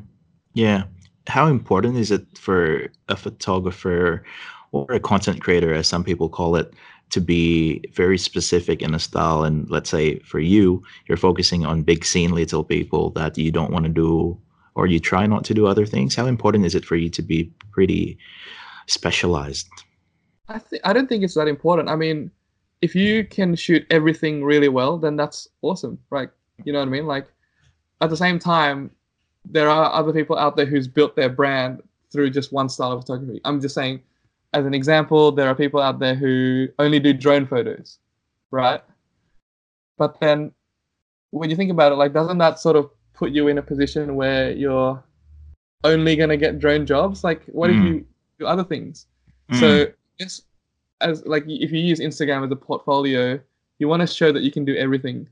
Yeah. How important is it for a photographer or a content creator, as some people call it, to be very specific in a style? And let's say for you, you're focusing on big scene little people that you don't want to do, or you try not to do other things. How important is it for you to be pretty specialized? I think I don't think it's that important. I mean, if you can shoot everything really well, then that's awesome, right? You know what I mean? Like at the same time, there are other people out there who's built their brand through just one style of photography. I'm just saying, as an example, there are people out there who only do drone photos, right? But then when you think about it, like, doesn't that sort of put you in a position where you're only going to get drone jobs? Like, what Mm. if you do other things? So, it's as like if you use Instagram as a portfolio, you want to show that you can do everything.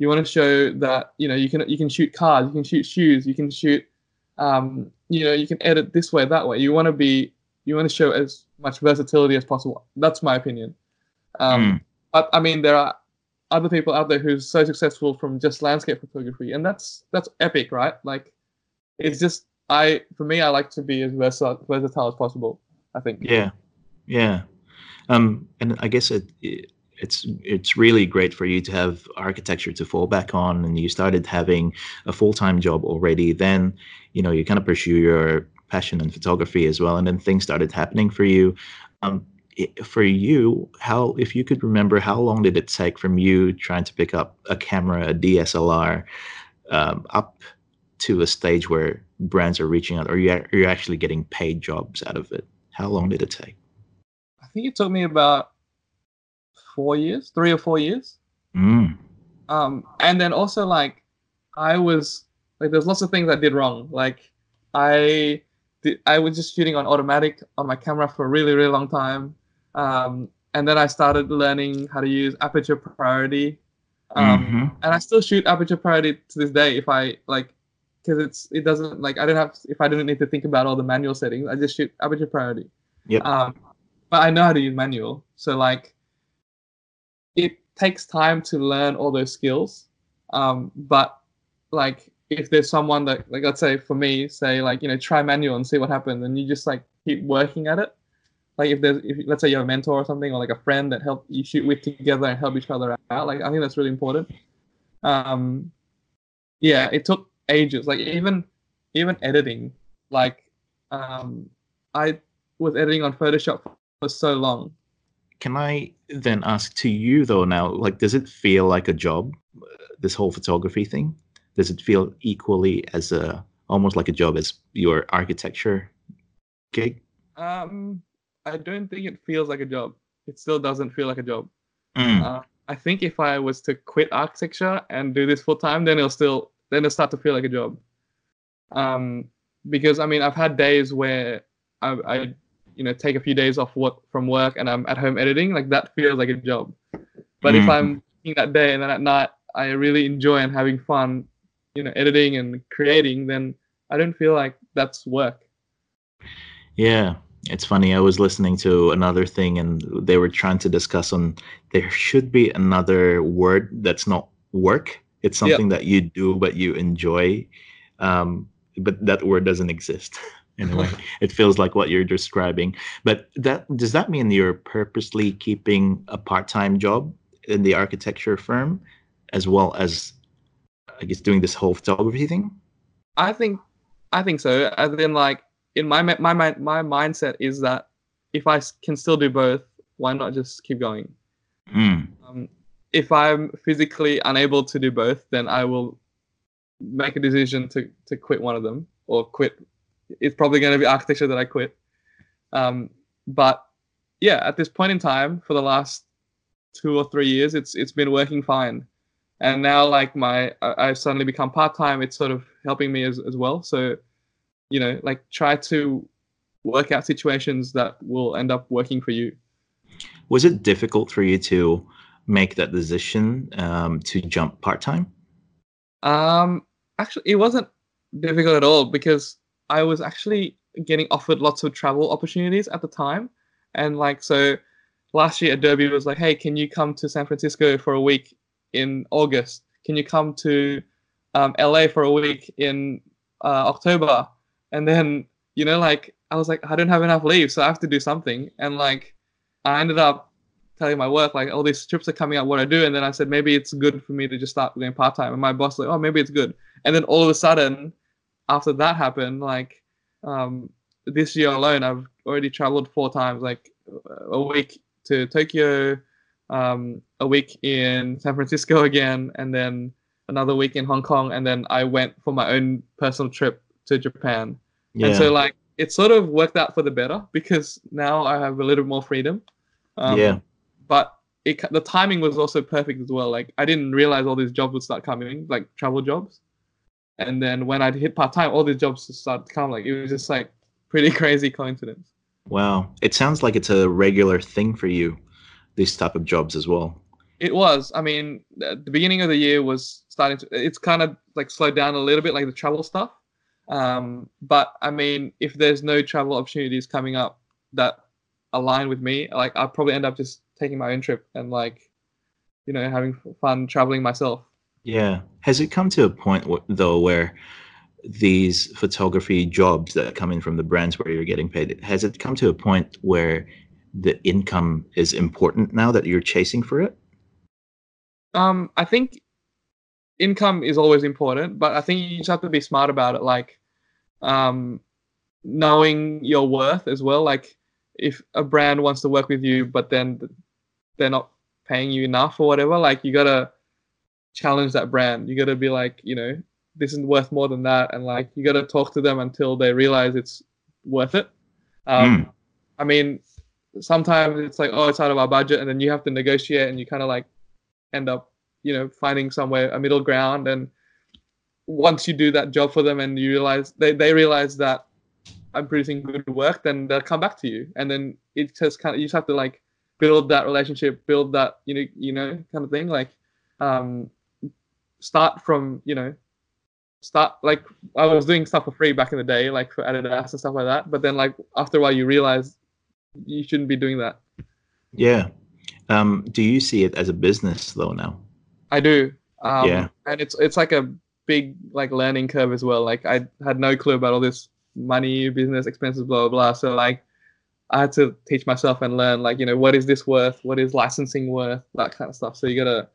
You want to show that you know you can you can shoot cars, you can shoot shoes, you can shoot, um, you know, you can edit this way, that way. You want to be you want to show as much versatility as possible. That's my opinion. Um, Mm. But I mean, there are other people out there who's so successful from just landscape photography, and that's that's epic, right? Like, it's just I for me, I like to be as versatile, versatile as possible. I think. Yeah, yeah, um, and I guess it, it it's it's really great for you to have architecture to fall back on, and you started having a full time job already. Then you know you kind of pursue your passion in photography as well, and then things started happening for you. Um, for you, how if you could remember, how long did it take from you trying to pick up a camera, a DSLR, um, up to a stage where brands are reaching out, or you are you're actually getting paid jobs out of it? How long did it take? I think it took me about four years, three or four years. Mm. Um, and then also like I was like there's lots of things I did wrong. Like I did, I was just shooting on automatic on my camera for a really really long time. Um, and then I started learning how to use aperture priority. Um, Mhm. and I still shoot aperture priority to this day if I like because it's it doesn't like I don't have if I didn't need to think about all the manual settings I just shoot aperture priority. Yep. Um, but I know how to use manual, so like takes time to learn all those skills. Um, but like if there's someone that like let's say for me say like you know try manual and see what happens and you just like keep working at it like if there's if let's say you have a mentor or something or like a friend that help you shoot with together and help each other out like i think that's really important um yeah it took ages like even even editing like um i was editing on photoshop for so long Can I then ask to you though now, like, does it feel like a job, this whole photography thing? Does it feel equally as a almost like a job as your architecture gig? um i don't think it feels like a job it still doesn't feel like a job Mm. Uh, I think if I was to quit architecture and do this full time, then it'll still then it'll start to feel like a job. Um, because I mean, I've had days where I, I you know, take a few days off work from work and I'm at home editing. Like that feels like a job. But if Mhm. I'm working that day and then at night I really enjoy and having fun, you know, editing and creating, then I don't feel like that's work. Yeah, it's funny. I was listening to another thing, and they were trying to discuss on there should be another word that's not work. It's Yeah. something that you do but you enjoy, um, but that word doesn't exist. In a way, it feels like what you're describing. But that does that mean you're purposely keeping a part-time job in the architecture firm, as well as, I guess, doing this whole photography thing? I think I think so. As in, like in my my my my mindset is that if I can still do both, why not just keep going? Mm. Um, if I'm physically unable to do both, then I will make a decision to to quit one of them or quit. It's probably going to be architecture that I quit. Um, but yeah, at this point in time, for the last two or three years, it's it's been working fine. And now like my I, I've suddenly become part time. It's sort of helping me as as well. So, you know, like try to work out situations that will end up working for you. Was it difficult for you to make that decision um, to jump part time? Um, actually, it wasn't difficult at all because I was actually getting offered lots of travel opportunities at the time, and like so, last year Adobe was like, "Hey, can you come to San Francisco for a week in August? Can you come to um, LA for a week in uh, October?" And then you know, like I was like, I don't have enough leave, so I have to do something, and like I ended up telling my work like all these trips are coming up what i do? And then i said maybe it's good for me to just start doing part-time. And my boss like oh maybe it's good. And then all of a sudden after that happened like um, this year alone i've already traveled four times like a week to tokyo um, a week in san francisco again and then another week in hong kong and then i went for my own personal trip to japan yeah. and so like it sort of worked out for the better because now i have a little more freedom um, yeah but it the timing was also perfect as well. Like I didn't realize all these jobs would start coming, like travel jobs. And then when I'd hit part time, all these jobs just started to come. Like it was just like pretty crazy coincidence. Wow, it sounds like it's a regular thing for you, these type of jobs as well. It was. I mean, the beginning of the year was starting to. It's kind of like slowed down a little bit, like the travel stuff. Um, but I mean, if there's no travel opportunities coming up that align with me, like I'll probably end up just taking my own trip and like, you know, having fun traveling myself. Yeah. Has it come to a point though where these photography jobs that come in from the brands where you're getting paid, has it come to a point where the income is important now that you're chasing for it? Um, I think income is always important, but I think you just have to be smart about it. Like, um, knowing your worth as well. Like, if a brand wants to work with you, but then they're not paying you enough or whatever, like you gotta challenge that brand. You gotta be like, you know, this is worth more than that, and like you gotta talk to them until they realize it's worth it. Um, mm. I mean, sometimes it's like, oh, it's out of our budget, and then you have to negotiate, and you kind of like end up, you know, finding somewhere a middle ground. And once you do that job for them, and you realize they they realize that I'm producing good work, then they'll come back to you, and then it just kind of you just have to like build that relationship, build that you know you know kind of thing. Like um, start from you know start like I was doing stuff for free back in the day, like for Adidas and stuff like that. But then like after a while, you realize you shouldn't be doing that. Yeah. Um, do you see it as a business though now? I do. Um, yeah. And it's it's like a big like learning curve as well. Like I had no clue about all this money, business expenses, blah blah blah. So like I had to teach myself and learn like you know what is this worth, what is licensing worth, that kind of stuff. So you gotta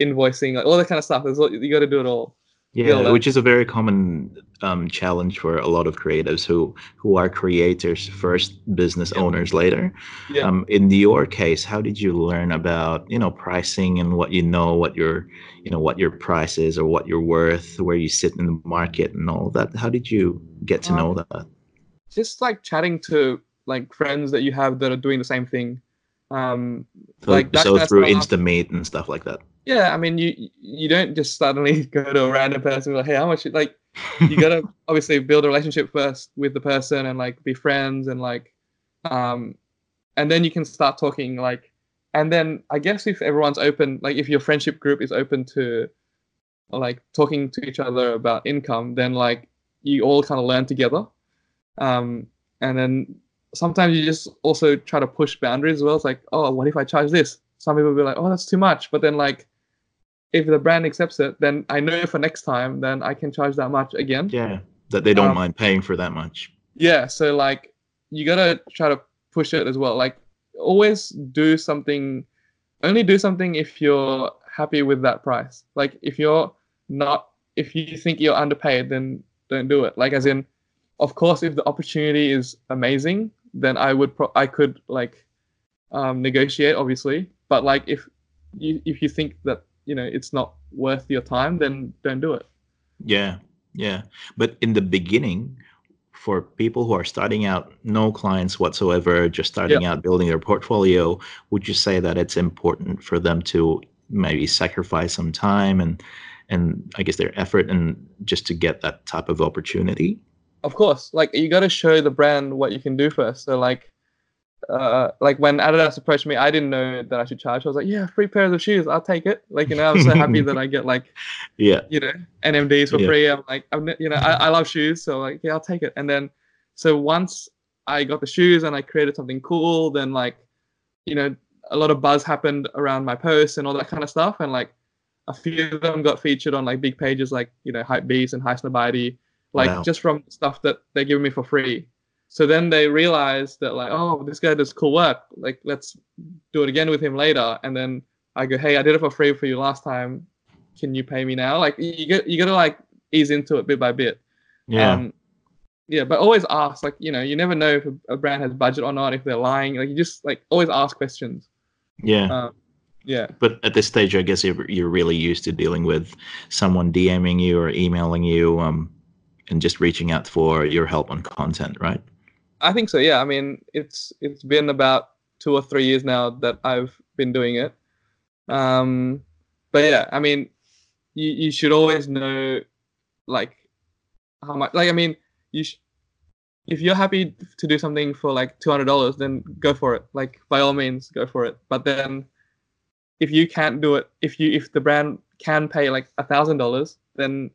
invoicing, like, all that kind of stuff. There's you got to do it all. Yeah, which is a very common um, challenge for a lot of creatives who who are creators first, business yeah. owners later. Yeah. Um, in your case, how did you learn about you know pricing and what you know, what your you know what your price is or what you're worth, where you sit in the market and all that? How did you get to um, know that? Just like chatting to like friends that you have that are doing the same thing. Um, so, like that, so through Instameet and stuff like that. Yeah, I mean, you you don't just suddenly go to a random person and be like, hey, how much? Like, you gotta obviously build a relationship first with the person and like be friends and like, um, and then you can start talking like, and then I guess if everyone's open, like if your friendship group is open to, like talking to each other about income, then like you all kind of learn together, um, and then sometimes you just also try to push boundaries as well. It's like, oh, what if I charge this? Some people will be like, oh, that's too much. But then like, if the brand accepts it, then I know for next time, then I can charge that much again. Yeah, that they don't um, mind paying for that much. Yeah, so like, you gotta try to push it as well. Like, always do something. Only do something if you're happy with that price. Like, if you're not, if you think you're underpaid, then don't do it. Like, as in, of course, if the opportunity is amazing, then I would pro- I could like um, negotiate, obviously. But like if you if you think that you know it's not worth your time, then don't do it. Yeah, yeah. But in the beginning, for people who are starting out, no clients whatsoever, just starting out building their portfolio, would you say that it's important for them to maybe sacrifice some time and and I guess their effort and just to get that type of opportunity? Of course, like you got to show the brand what you can do first. So like uh, like when Adidas approached me, I didn't know that I should charge. I was like, yeah, free pairs of shoes, I'll take it. Like, you know, I'm so happy that I get like, yeah, you know, NMDs for yeah. free. I'm like, I'm, you know, I, I love shoes, so like, yeah, I'll take it. And then, so once I got the shoes and I created something cool, then like, you know, a lot of buzz happened around my posts and all that kind of stuff, and like, a few of them got featured on like big pages like you know Hypebeast and Highsnobiety, like wow. just from stuff that they're giving me for free. So then they realize that like, oh, this guy does cool work. Like, let's do it again with him later. And then I go, hey, I did it for free for you last time. Can you pay me now? Like, you get you got to like ease into it bit by bit. Yeah. Um, yeah, but always ask. Like, you know, you never know if a, brand has budget or not. If they're lying, like, you just like always ask questions. Yeah. Um, yeah. But at this stage, I guess you're, you're really used to dealing with someone DMing you or emailing you, um, and just reaching out for your help on content, right? I think so. Yeah. I mean, it's it's been about two or three years now that I've been doing it. Um, but yeah, I mean, you you should always know, like, how much. Like, I mean, you sh- if you're happy to do something for like two hundred dollars, then go for it. Like, by all means, go for it. But then, if you can't do it, if you if the brand can pay like a thousand dollars, then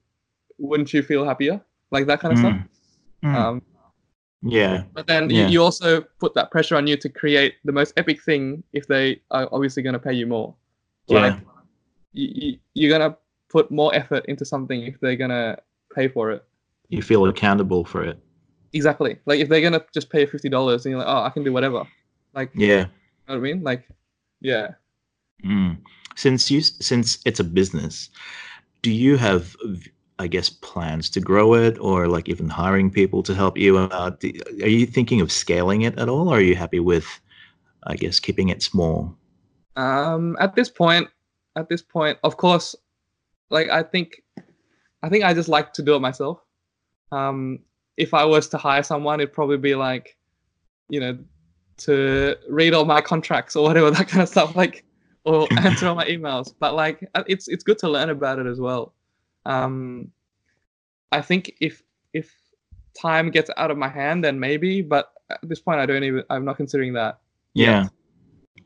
wouldn't you feel happier? Like that kind of mm. stuff. Mm. Um, yeah. But then yeah. You, you also put that pressure on you to create the most epic thing if they are obviously going to pay you more. Like, yeah. You, you, are going to put more effort into something if they're going to pay for it. You feel accountable for it. Exactly. Like if they're going to just pay $50 and you're like, oh, I can do whatever. Like, yeah. You know what I mean? Like, yeah. Mm. Since you, since it's a business, do you have I guess, plans to grow it or like even hiring people to help you out? Are you thinking of scaling it at all or are you happy with, I guess, keeping it small? Um, at this point, at this point, of course, like I think, I think I just like to do it myself. Um, if I was to hire someone, it'd probably be like, you know, to read all my contracts or whatever that kind of stuff, like, or answer all my emails. But like, it's it's good to learn about it as well. Um, I think if if time gets out of my hand, then maybe. But at this point, I don't even. I'm not considering that. Yeah. Yet.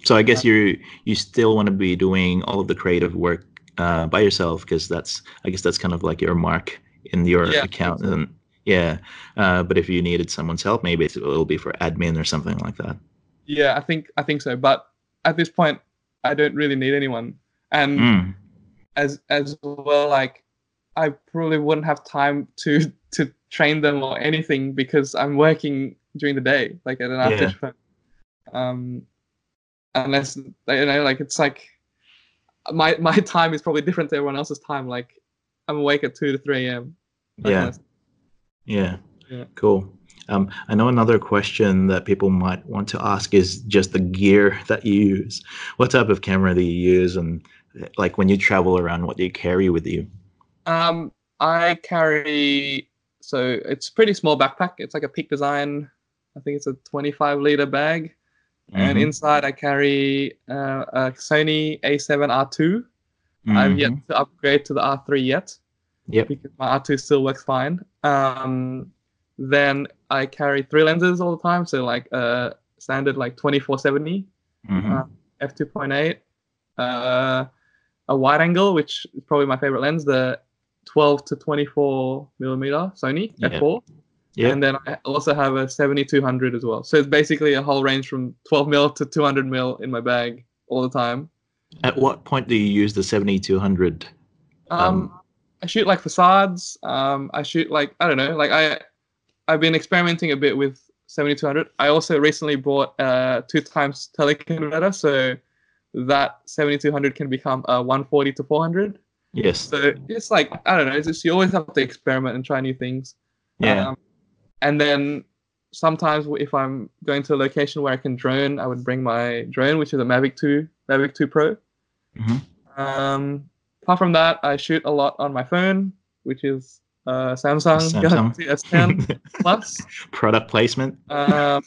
So I guess uh, you you still want to be doing all of the creative work uh, by yourself because that's I guess that's kind of like your mark in your yeah, account so. and yeah. Uh, but if you needed someone's help, maybe it'll be for admin or something like that. Yeah, I think I think so. But at this point, I don't really need anyone. And mm. as as well, like I probably wouldn't have time to to train them or anything because I'm working during the day, like at an after yeah. Um, unless you know, like it's like my my time is probably different to everyone else's time. Like I'm awake at two to three a.m. Yeah. yeah. Yeah. Cool. Um, I know another question that people might want to ask is just the gear that you use. What type of camera do you use, and like when you travel around, what do you carry with you? Um, I carry so it's pretty small backpack. It's like a Peak Design. I think it's a 25 liter bag, mm-hmm. and inside I carry uh, a Sony A7R2. Mm-hmm. I've yet to upgrade to the R3 yet. Yep. Because my R2 still works fine. Um, then I carry three lenses all the time. So like uh, standard like 2470, mm-hmm. uh, f2.8, uh, a wide angle, which is probably my favorite lens, the 12 to 24 millimeter Sony yeah. f4. Yeah. And then I also have a 7200 as well. So it's basically a whole range from 12 mil to 200 mil in my bag all the time. At what point do you use the 7200? Um, um I shoot like facades. Um, I shoot like I don't know. Like I, I've been experimenting a bit with 7200. I also recently bought a two times teleconverter, so that 7200 can become a 140 to 400. Yes. So it's like I don't know. It's just you always have to experiment and try new things. Yeah. Um, and then sometimes if I'm going to a location where I can drone, I would bring my drone, which is a Mavic 2, Mavic 2 Pro. Mm-hmm. Um, apart from that, I shoot a lot on my phone, which is uh, Samsung, Samsung. Galaxy S10 Plus. Product placement. Um,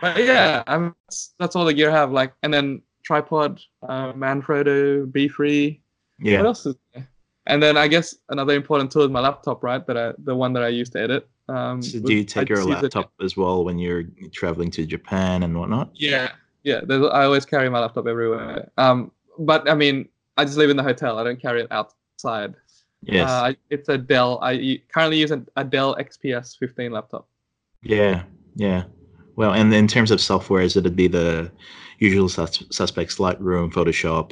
but yeah, I mean, that's, that's all the gear I have. Like, and then tripod, uh, Manfrotto B3. What Yeah. else is there? And then I guess another important tool is my laptop, right? That I, the one that I use to edit. Um, So do you I take your laptop as well when you're traveling to Japan and whatnot? Yeah, yeah. I always carry my laptop everywhere. Um, but I mean, I just live in the hotel. I don't carry it outside. Yes. Uh, it's a Dell. I currently use a, a Dell XPS 15 laptop. Yeah, yeah. Well, and in terms of software, is it'd be the usual sus- suspects: Lightroom, Photoshop,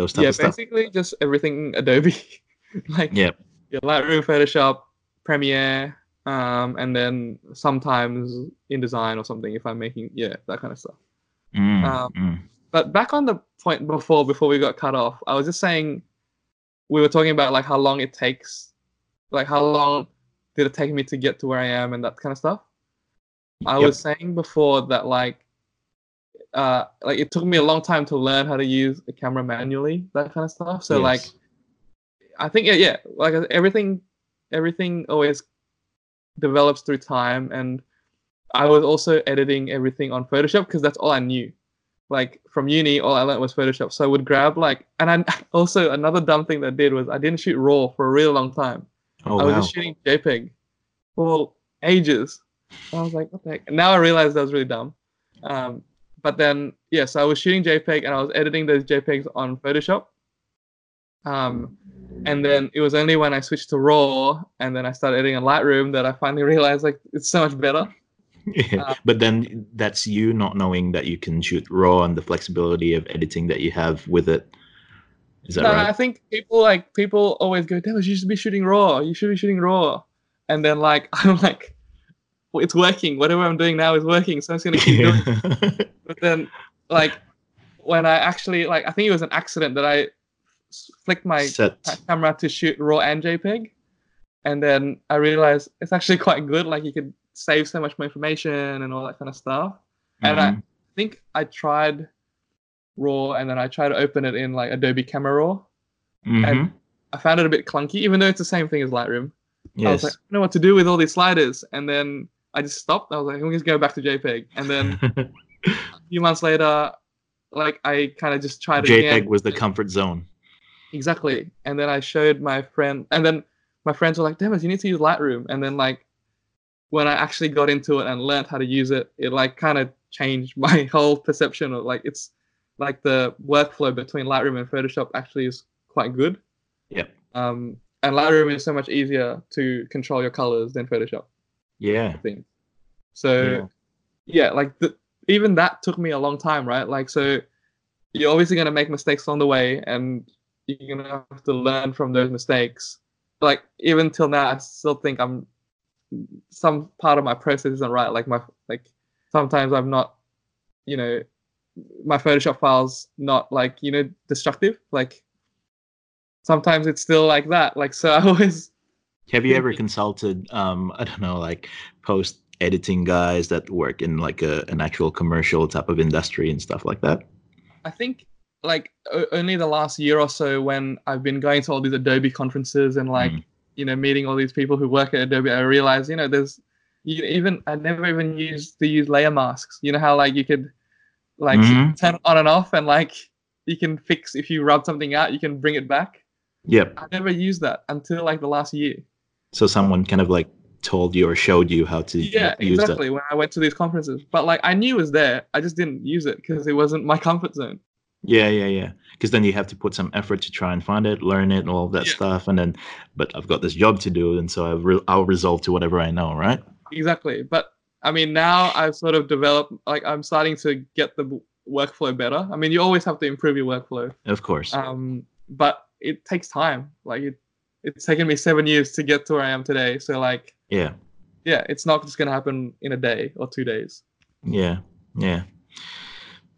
those type yeah, of stuff. basically just everything Adobe, like Yep. yeah, Lightroom, Photoshop, Premiere, um, and then sometimes InDesign or something if I'm making yeah that kind of stuff. Mm, Um, mm. But back on the point before before we got cut off, I was just saying we were talking about like how long it takes, like how long did it take me to get to where I am and that kind of stuff. I Yep. was saying before that like uh like it took me a long time to learn how to use a camera manually, that kind of stuff. So like I think yeah, yeah, like uh, everything everything always develops through time and I was also editing everything on Photoshop because that's all I knew. Like from uni, all I learned was Photoshop. So I would grab like, and I also another dumb thing that I did was I didn't shoot RAW for a really long time. oh I was wow. just shooting JPEG for ages. I was like, what the heck? And now I realized that was really dumb. Um, but then, yeah, so I was shooting JPEG and I was editing those JPEGs on Photoshop. Um, and then it was only when I switched to RAW and then I started editing in Lightroom that I finally realized like it's so much better. Yeah. uh, but then that's you not knowing that you can shoot raw and the flexibility of editing that you have with it. Is that No, I think people like people always go, Demas, you should be shooting raw. You should be shooting raw. And then like I'm like, it's working. Whatever I'm doing now is working, so I'm just gonna keep doing. it. But then like when I actually like I think it was an accident that I flicked my Set. camera to shoot raw and JPEG, and then I realized it's actually quite good. Like you could save so much more information and all that kind of stuff. And I Mhm. think I tried raw and then I tried to open it in like Adobe Camera Raw. Mhm. I found it a bit clunky, even though it's the same thing as Lightroom. I was like, I don't know what to do with all these sliders. And then I just stopped. I was like, me just go back to JPEG. And then a few months later, like I kind of just tried JPEG again. was the comfort zone. Exactly. And then I showed my friend, and then my friends were like, Demas, you need to use Lightroom. And then like when I actually got into it and learned how to use it, it like kind of changed my whole perception of like it's like the workflow between Lightroom and Photoshop actually is quite good. Yeah. Um, and Lightroom is so much easier to control your colors than Photoshop Yeah. thing. So yeah, like the, even that took me a long time, right? Like so you're obviously gonna make mistakes on the way and you're gonna have to learn from those mistakes. Like even till now I still think I'm some part of my process isn't right. Like my like sometimes I'm not, you know, my Photoshop files not like, you know, destructive. Like sometimes it's still like that. Like so I always Have you ever consulted, um, I don't know, like post editing guys that work in like a, an actual commercial type of industry and stuff like that? I think like o- only the last year or so when I've been going to all these Adobe conferences and like Mm. you know meeting all these people who work at Adobe, I realized you know there's you even I never even used to use layer masks. You know how like you could like Mhm. turn on and off and like you can fix if you rub something out, you can bring it back. Yep. I never used that until like the last year. So someone kind of like told you or showed you how to Yeah, exactly. When I went to these conferences, but like I knew it was there, I just didn't use it because it wasn't my comfort zone. Yeah, yeah, yeah. Because then you have to put some effort to try and find it, learn it, and all of that Yeah. stuff. And then, but I've got this job to do, and so I've re- I'll resolve to whatever I know, right? exactly but i mean now i've sort of developed like i'm starting to get the w- workflow better i mean you always have to improve your workflow Of course. um but it takes time like it, it's taken me seven years to get to where i am today so like yeah, yeah it's not just going to happen in a day or two days yeah, yeah.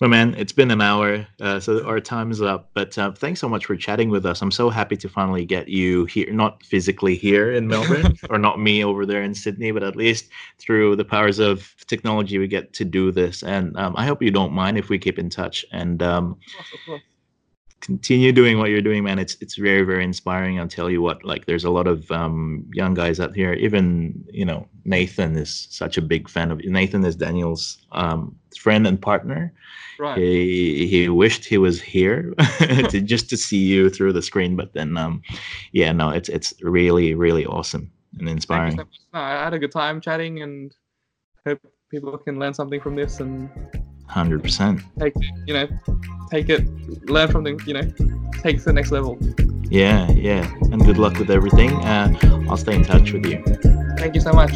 Well, man, it's been an hour, uh, so our time is up. But uh, thanks so much for chatting with us. I'm so happy to finally get you here, not physically here in Melbourne, or not me over there in Sydney, but at least through the powers of technology, we get to do this. And um, I hope you don't mind if we keep in touch and um, of course, of course. Continue doing what you're doing, man. It's it's very very inspiring. I'll tell you what. Like, there's a lot of um, young guys out here. Even you know, Nathan is such a big fan of. Nathan is Daniel's um, friend and partner. Right. He he wished he was here to just to see you through the screen, but then um, yeah, no, it's it's really really awesome and inspiring. So no, I had a good time chatting, and hope people can learn something from this and Hundred percent. Take you know, take it, learn from them. You know, take it to the next level. Yeah, yeah, and good luck with everything. Uh, I'll stay in touch with you. Thank you so much.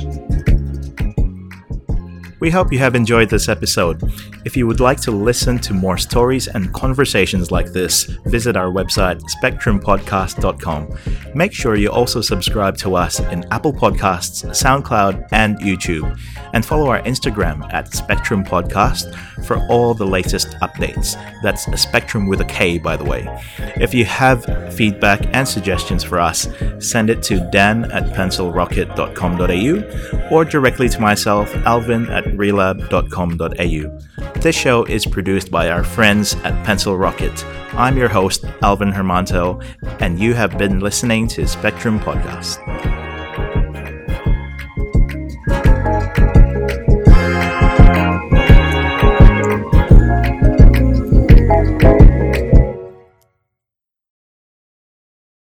We hope you have enjoyed this episode. If you would like to listen to more stories and conversations like this, visit our website, spektrumpodcast.com. Make sure you also subscribe to us in Apple Podcasts, SoundCloud, and YouTube. And follow our Instagram at Spektrum Podcast for all the latest updates. That's a Spektrum with a K, by the way. If you have feedback and suggestions for us, send it to dan at pencilrocket.com.au or directly to myself, alvin at relab.com.au. This show is produced by our friends at Pencil Rocket. I'm your host, Alvin Hermanto, and you have been listening to Spektrum Podcast.